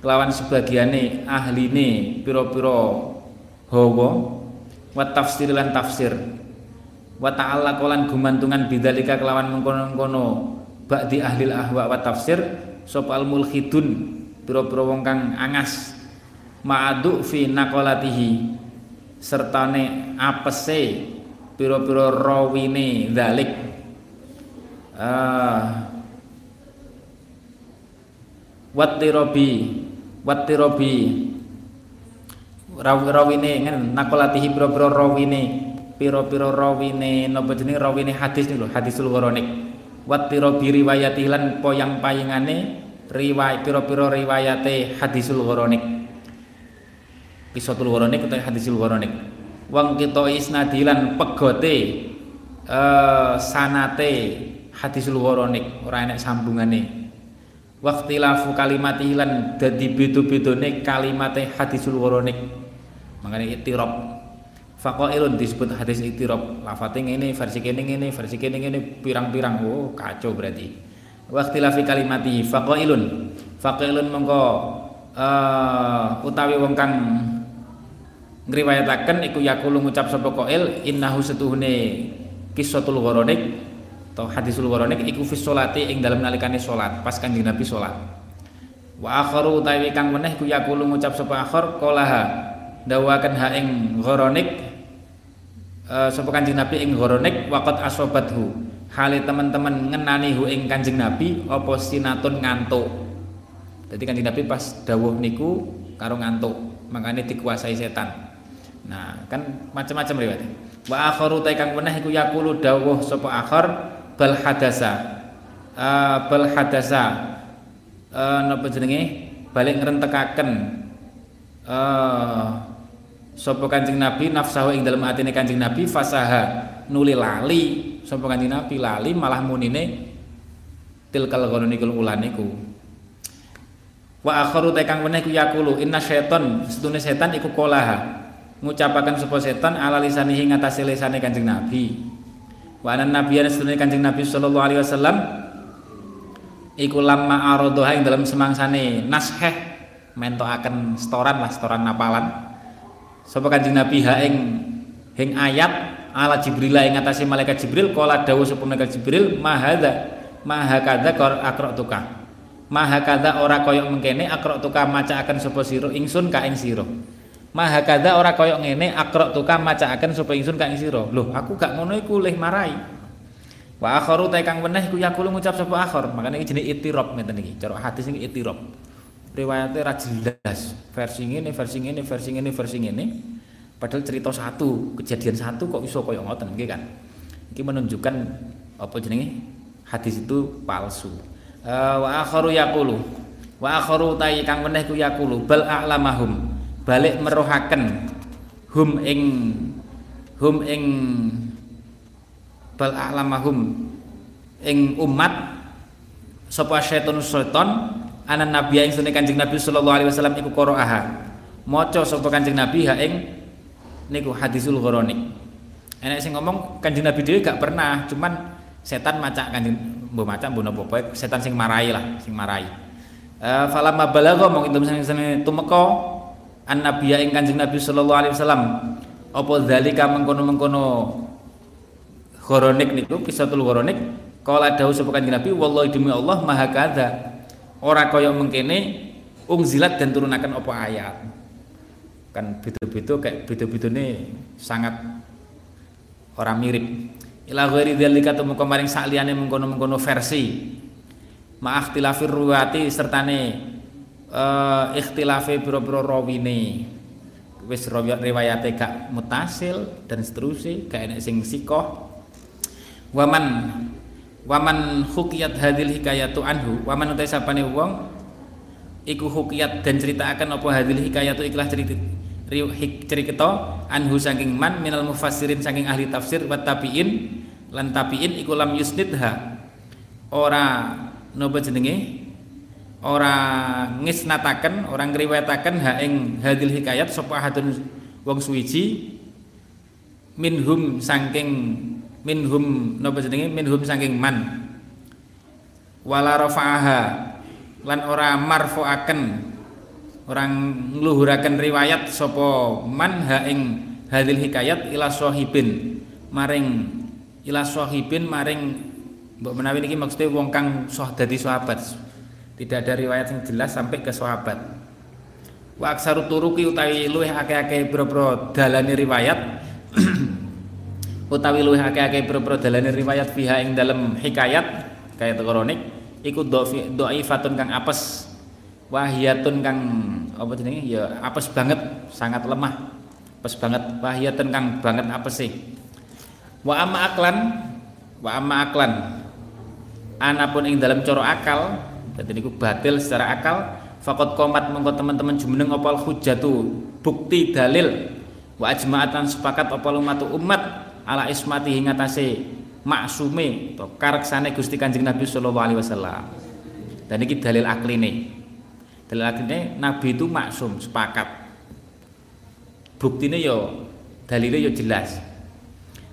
Kelawan sebagiane ahline pira-pira hawa wa tafsir lan tafsir. Wa ta'ala kolan gumantungan bidzalika kelawan mengkono-mengkono ba'di ahli ahwa wa tafsir sop al mulhidun pira-pira wong kang angas. Ma'adu fi naqalatihi sertane apese pira-pira rawine dalik uh, wattirobi wattirobi. Rawine ngene naqalatihi pira-pira rawine. Pira-pira rawine napa jenenge? Rawine hadis niku hadisul ghoronik wattirobi riwayati lan poyang-payingane riwayat pira-pira riwayate hadisul ghoronik kisatul ghoronik utawa hadisul ghoronik wong kita isnadilan pegote uh, sanate hadisul ghoronik ora enek sambungane. Waqtilafu kalimati lan dadi beda-bedane kalimate hadisul ghoronik makane itirab. Faqailun disebut hadis itirab. Lafate ngene versi kene ngene versi kene ngene pirang-pirang. Oh kacau berarti. Waktilafi kalimati faqailun. Faqailun mongko uh, utawi wong kang ngriwayataken iku yakulu ngucap sapa innahu setuhune kissatul ghoronik atau hadisul ghoronik iku fi sholati ing dalam nalikane pas kanjeng Nabi wa akharu utawi kang meneh iku yakulu ngucap sapa akhir qolaha dawaken ha ing ghoronik uh, sapa kanjeng Nabi ing ghoronik waqat asobathu hale teman-teman ngenani hu ing Kanjeng Nabi apa sinatun ngantuk. Jadi Kanjeng Nabi pas dawuh niku karo ngantuk, makanya dikuasai setan. Nah, kan macam-macam riwayat. Wa akharu ta kang meneh iku yaqulu dawuh sapa akhir bal hadasa. Uh, bal hadasa uh, napa jenenge? Balik ngrentekaken. Uh, sapa Kanjeng Nabi? Nafsahu ing dalem atine Kanjeng Nabi fasaha nuli lali. Sapa kanjeng Nabi? Lali malah munine tilkal ghoronikul ulaniku wa akharu tekang meneh ku yakulu inna syaiton setune setan iku kolaha. Ngucapaken sapa setan ala lisanihi ngatasi lisane kanjeng Nabi wa anan nabiyana setune kanjeng Nabi sallallahu alaihi wasallam iku lamma aradoha ing dalam semangsane nasheh mentokaken setoran lah setoran napalan. Sapa kanjeng Nabi? Ha ing ing ayat ala Jibril ing atase malaikat Jibril kala dawuh sapa malaikat Jibril mahadza maha kadza tuka maha kadza ora koyok mengkene tuka maca akan sapa sira ingsun ka ing sira maha kadza ora koyok ngene tuka maca akan sapa ingsun ka ing sira. Lho aku gak ngono iku leh marai. Wa akharu ta kang meneh ku yakulu ngucap sapa akhir makane iki jenenge itirab ngeten iki cara hadis iki itirab. Riwayate ra jelas versi ngene versi ngene versi ngene versi ngene. Padahal cerita satu, kejadian satu kok iso koyo ngoten kan. Iki menunjukkan apa jenenge? Hadis itu palsu. Uh, wa akharu yaqulu wa akharu ta'i kang meneh ku yaqulu bal a'lamahum balik merohaken. Hum ing hum ing bal a'lamahum. Ing umat sapa syaiton syaiton anan nabi ing sunne kanjeng nabi sallallahu alaihi wasallam iku qara'aha. Maca sapa kanjeng nabi ha ing niku hadisul ghoronik enek sing ngomong kanjeng Nabi dhewe gak pernah cuman setan maca kanjeng mbok maca mbok napa setan sing marai lah sing marai. Uh, falamma balagha mong itu sing tumeka an nabiya ing kanjeng Nabi sallallahu alaihi wasallam. Apa zalika mengkono-mengkono? Ghoronik niku kisatul ghoronik. Kala dawuh sapa kanjeng Nabi wallahi demi Allah maha kadza. Ora kaya mengkene ungzilat dan turunakan apa ayat. Kan beda-beda kayak beda-beda ini sangat orang mirip. Ila ghairi dzalika temu kemarin sakliyane mengkono-mengkono versi. Ma'akhtilafir ruwati sertane uh, ikhtilafe pira-pira rawine. Wis riwayate gak mutasil dan seterusnya gak enek sing sikoh. Waman waman hukiyat hadil hikayatu anhu. Waman utai sapane wong iku hukiyat dan cerita akan apa hadil hikayatu ikhlas cerita cerita anhu saking man minal mufassirin saking ahli tafsir wa tabiin. Lan tabiin iku lam yusnidha. Ora napa jenenge ora ngisnataken orang ngriwayataken ha ing hadil hikayat sapa hadun wong suwiji minhum saking minhum napa jenenge? Minhum saking man. Wala rafa'aha lan ora marfu'aken orang ngluhuraken riwayat sopo man ha ing hadil hikayat ila sahibin maring ila sahibin maring mbok menawi niki maksudnya wong kang soh dadi sahabat tidak ada riwayat yang jelas sampai ke sahabat. Wa aksaru turuki utawi luwih akeh-akeh boro-boro dalane riwayat. Utawi luwih akeh-akeh boro-boro dalane riwayat fiha ing dalem hikayat kaya kronik iku dhaifatun kang apes wahiyatun kang apa jenenge? Ya apes banget sangat lemah. Apes banget wahiyatun kang banget apes sih wa amma aklan wa amma aklan. Anapun ing dalam coro akal dadi niku batil secara akal Fakot komat mengko teman-teman jumeneng opal hujatu bukti dalil wa ajma'atan sepakat opal umat umat ala ismati hingga tase maksume atau kareksane Gusti Kanjeng Nabi sallallahu alaihi wasallam. Dan ini dalil akline. Dalil akline Nabi itu maksum sepakat. Buktine yo dalilnya yo jelas.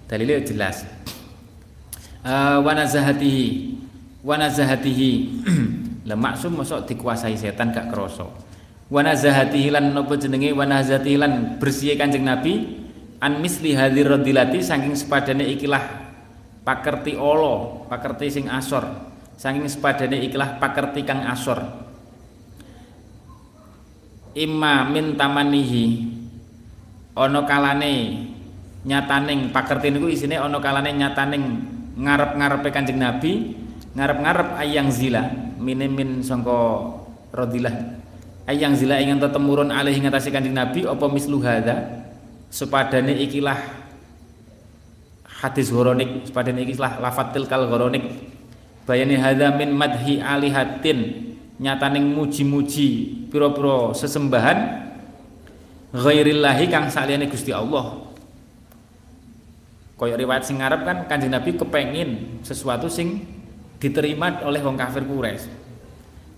Dalilnya yo jelas. Uh, wa nazahatihi wa nazahatihi Lah maksum mosok dikuasai setan gak kroso. Wa nazahatihi lan napa jenenge wa nazahatihi lan bersih Kanjeng Nabi an misli hadir radilati saking sepadane ikilah pakerti olo, pakerti sing asor. Saking sepadane ikilah pakerti kang asor. Imma min tamanihi ana kalane nyataning pakerti niku isine ana kalane nyataning ngarep-ngarepe Kanjeng Nabi ngarep-ngarep ayang zila mine min sangka radilah ayang zila ingin tetemurun alih ngatasi kanjeng Nabi apa mislu hadza? Sepadane ikilah hadis horonik sepadane ikilah lafatil kal horonik bayani hadza min madhi alihatin nyataning muji-muji pira-pira sesembahan ghairillahi kang saliyane Gusti Allah. Kaya riwayat sing ngarep kan Kanjeng Nabi kepengin sesuatu sing diterima oleh wong kafir Quraisy.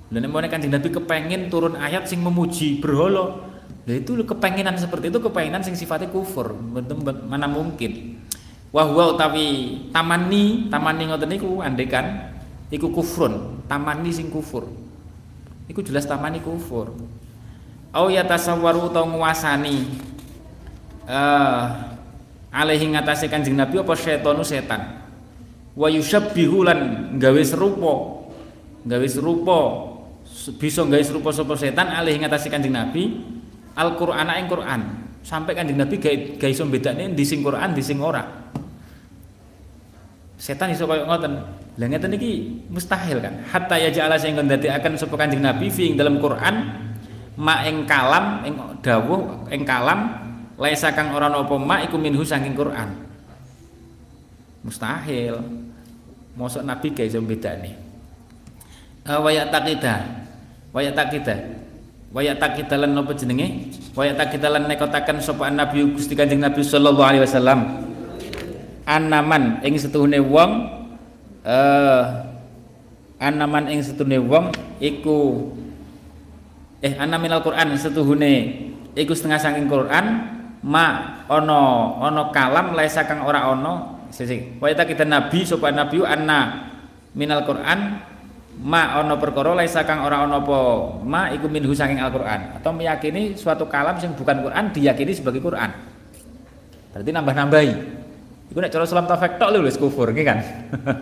Lha nek Kanjeng Nabi kepengen turun ayat sing memuji berhala. Lah itu kepenginan seperti itu kepenginan sing sifatnya kufur. Mana mungkin. Wa utawi tamani, tamani ngoten niku andekan iku kufrun, tamani sing kufur. Iku jelas tamani kufur. Au yatasawwaru utawa nguasani eh uh, alaihi ngatasé Kanjeng Nabi apa setonu setan wa yusyabbihu lan gawe serupa. Gawe serupa. Bisa gawe serupa sapa setan alih ngatasi Kanjeng Nabi. Al-Qur'an ing Qur'an. Sampai Kanjeng Nabi gawe gawe iso bedane di sing Qur'an di sing ora. Setan iso kaya ngoten. Lha ngeten iki mustahil kan? Hatta ya ja'ala sing ndadekaken sapa Kanjeng Nabi fi dalam Qur'an ma ing kalam ing dawuh ing kalam laisa kang ora napa ma iku minhu saking Qur'an mustahil Mosok Nabi gak iso bedane. Uh, waya takida. Waya takida. Waya takida lan napa jenenge? Waya takida lan nekotaken sapa Nabi Gusti Kanjeng Nabi sallallahu alaihi wasallam. Anaman ing setuhune wong eh uh, anaman ing setuhune wong iku eh anaminal Quran setuhune iku setengah saking Quran ma ono ono kalam laisa kang ora ono sisi wa kita nabi sapa nabi anna minal Quran ma ono perkara laisa kang ora ono apa ma iku minhu saking Al-Qur'an. Atau meyakini suatu kalam yang bukan Quran diyakini sebagai Quran. Berarti nambah-nambahi. Iku nek cara salam taufik tok lho wis kufur nggih kan?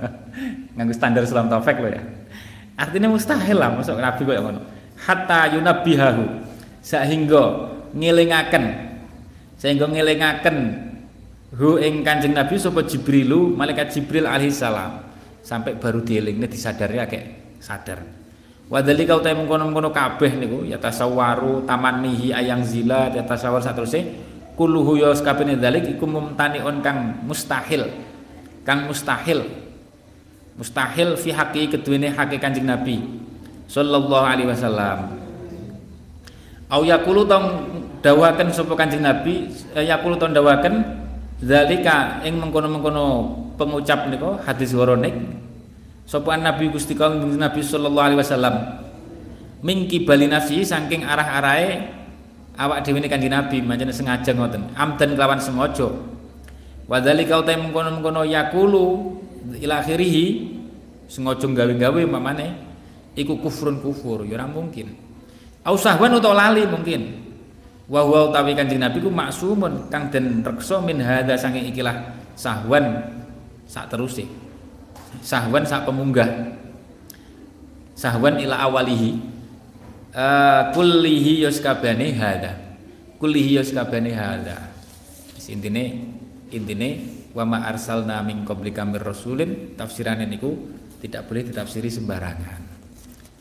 Nganggo standar salam taufik lho ya. Artinya mustahil lah masuk nabi kok ngono. Hatta yunabbihahu sehingga ngelingaken sehingga ngelingaken hu ing Kanjeng Nabi sapa Jibrilu malaikat Jibril alaihissalam sampai baru dielingne disadari akeh sadar. Wadali kau tahu mengkono-mengkono kabeh niku ya tasawaru tamanihi ayang zila ya tasawar saterusé. Kulluhu ya sakabehane dalik iku mumtaniun kang mustahil. Kang mustahil. Mustahil fi haqi keduwene haqi Kanjeng Nabi sallallahu alaihi wasallam. Au yaqulu tong dawaken sapa Kanjeng Nabi eh, yaqulu tong dawaken Zalika ing mengkono-mengkono pengucap niku hadis woronik sapa Nabi Gusti Nabi sallallahu alaihi wasallam. Mingki bali nafsi saking arah-arahe awak dhewe Kanjeng Nabi manjen sengaja ngoten amdan kelawan sengaja. Wa dzalika uta mengkono-mengkono yakulu ila akhirih sengaja gawe-gawe mamane iku kufrun kufur ya ora mungkin. Au sahwan utawa lali mungkin wa huwa utawi Kanjeng Nabi ku maksumun kang den reksa min hadza saking ikilah sahwan sak teruse sahwan sak pemunggah. Sahwan ila awalihi. Uh, kullihi yos kabehane hada kullihi yos kabehane hada intine intine wa ma arsalna min qablika mir rasulin. Tafsirane niku tidak boleh ditafsiri sembarangan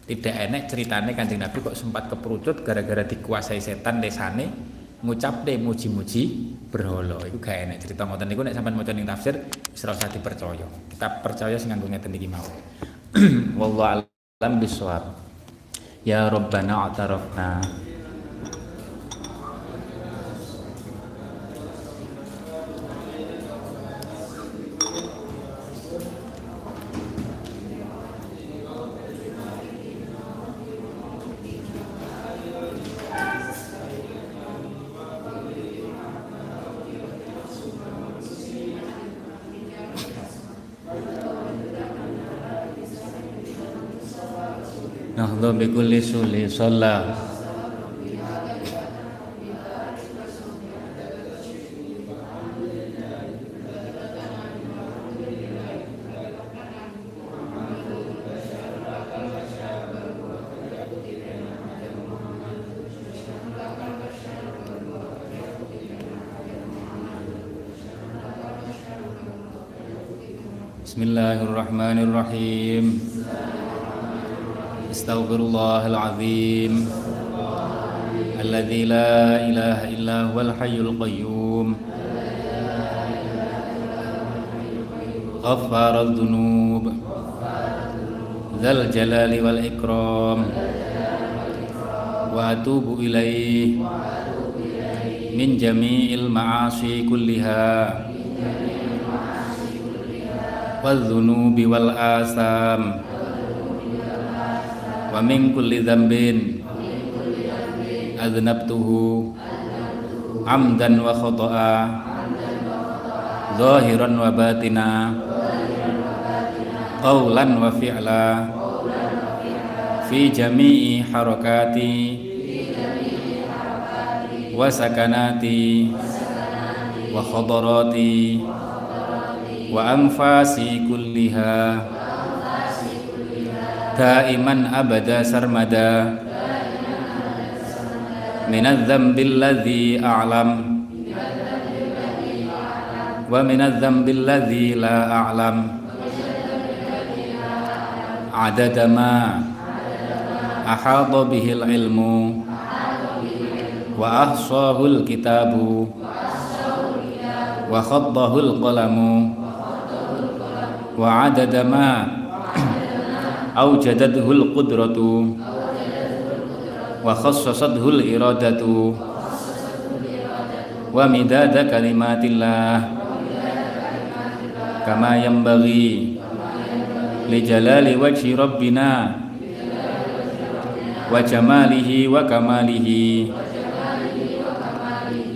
tidak enak ceritanya kanjeng Nabi kok sempat keperucut gara-gara dikuasai setan desane ngucap deh muji-muji berholo itu gak enak cerita ngoten niku nek sampean maca ning tafsir ora usah dipercaya. Kita percaya sing nganggo ngeten iki mau wallahu alam bisawab. Ya rabbana atarafna Nome Kulesu Lin Sola. jalali wal ikram. Wa atubu ilaih. Min jami'il ma'asi kulliha. Wal dhunubi wal asam. Wa min kulli dhanbin. Aznabtuhu amdan wa khata'a. Zahiran wa batina. Qawlan wa fi'la fi jami'i harakati wa sakanati wa khadarati wa anfasi kulliha daiman abada sarmada min adz-dzambi alladzi a'lam wa min adz-dzambi alladzi la a'lam adada ma ahata bihil ilmu. Wa ahsahul kitabu. Wa khaddahul qalamu. Wa adada ma. Awjadadhul qudratu. Wa khassasadhul iradatu. Wa midada kalimatillah. Kama yambagi li jalali wajhi rabbina wa jamalihi wa kamalihi.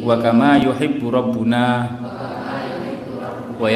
Wa kama yuhibbu rabbuna. Wa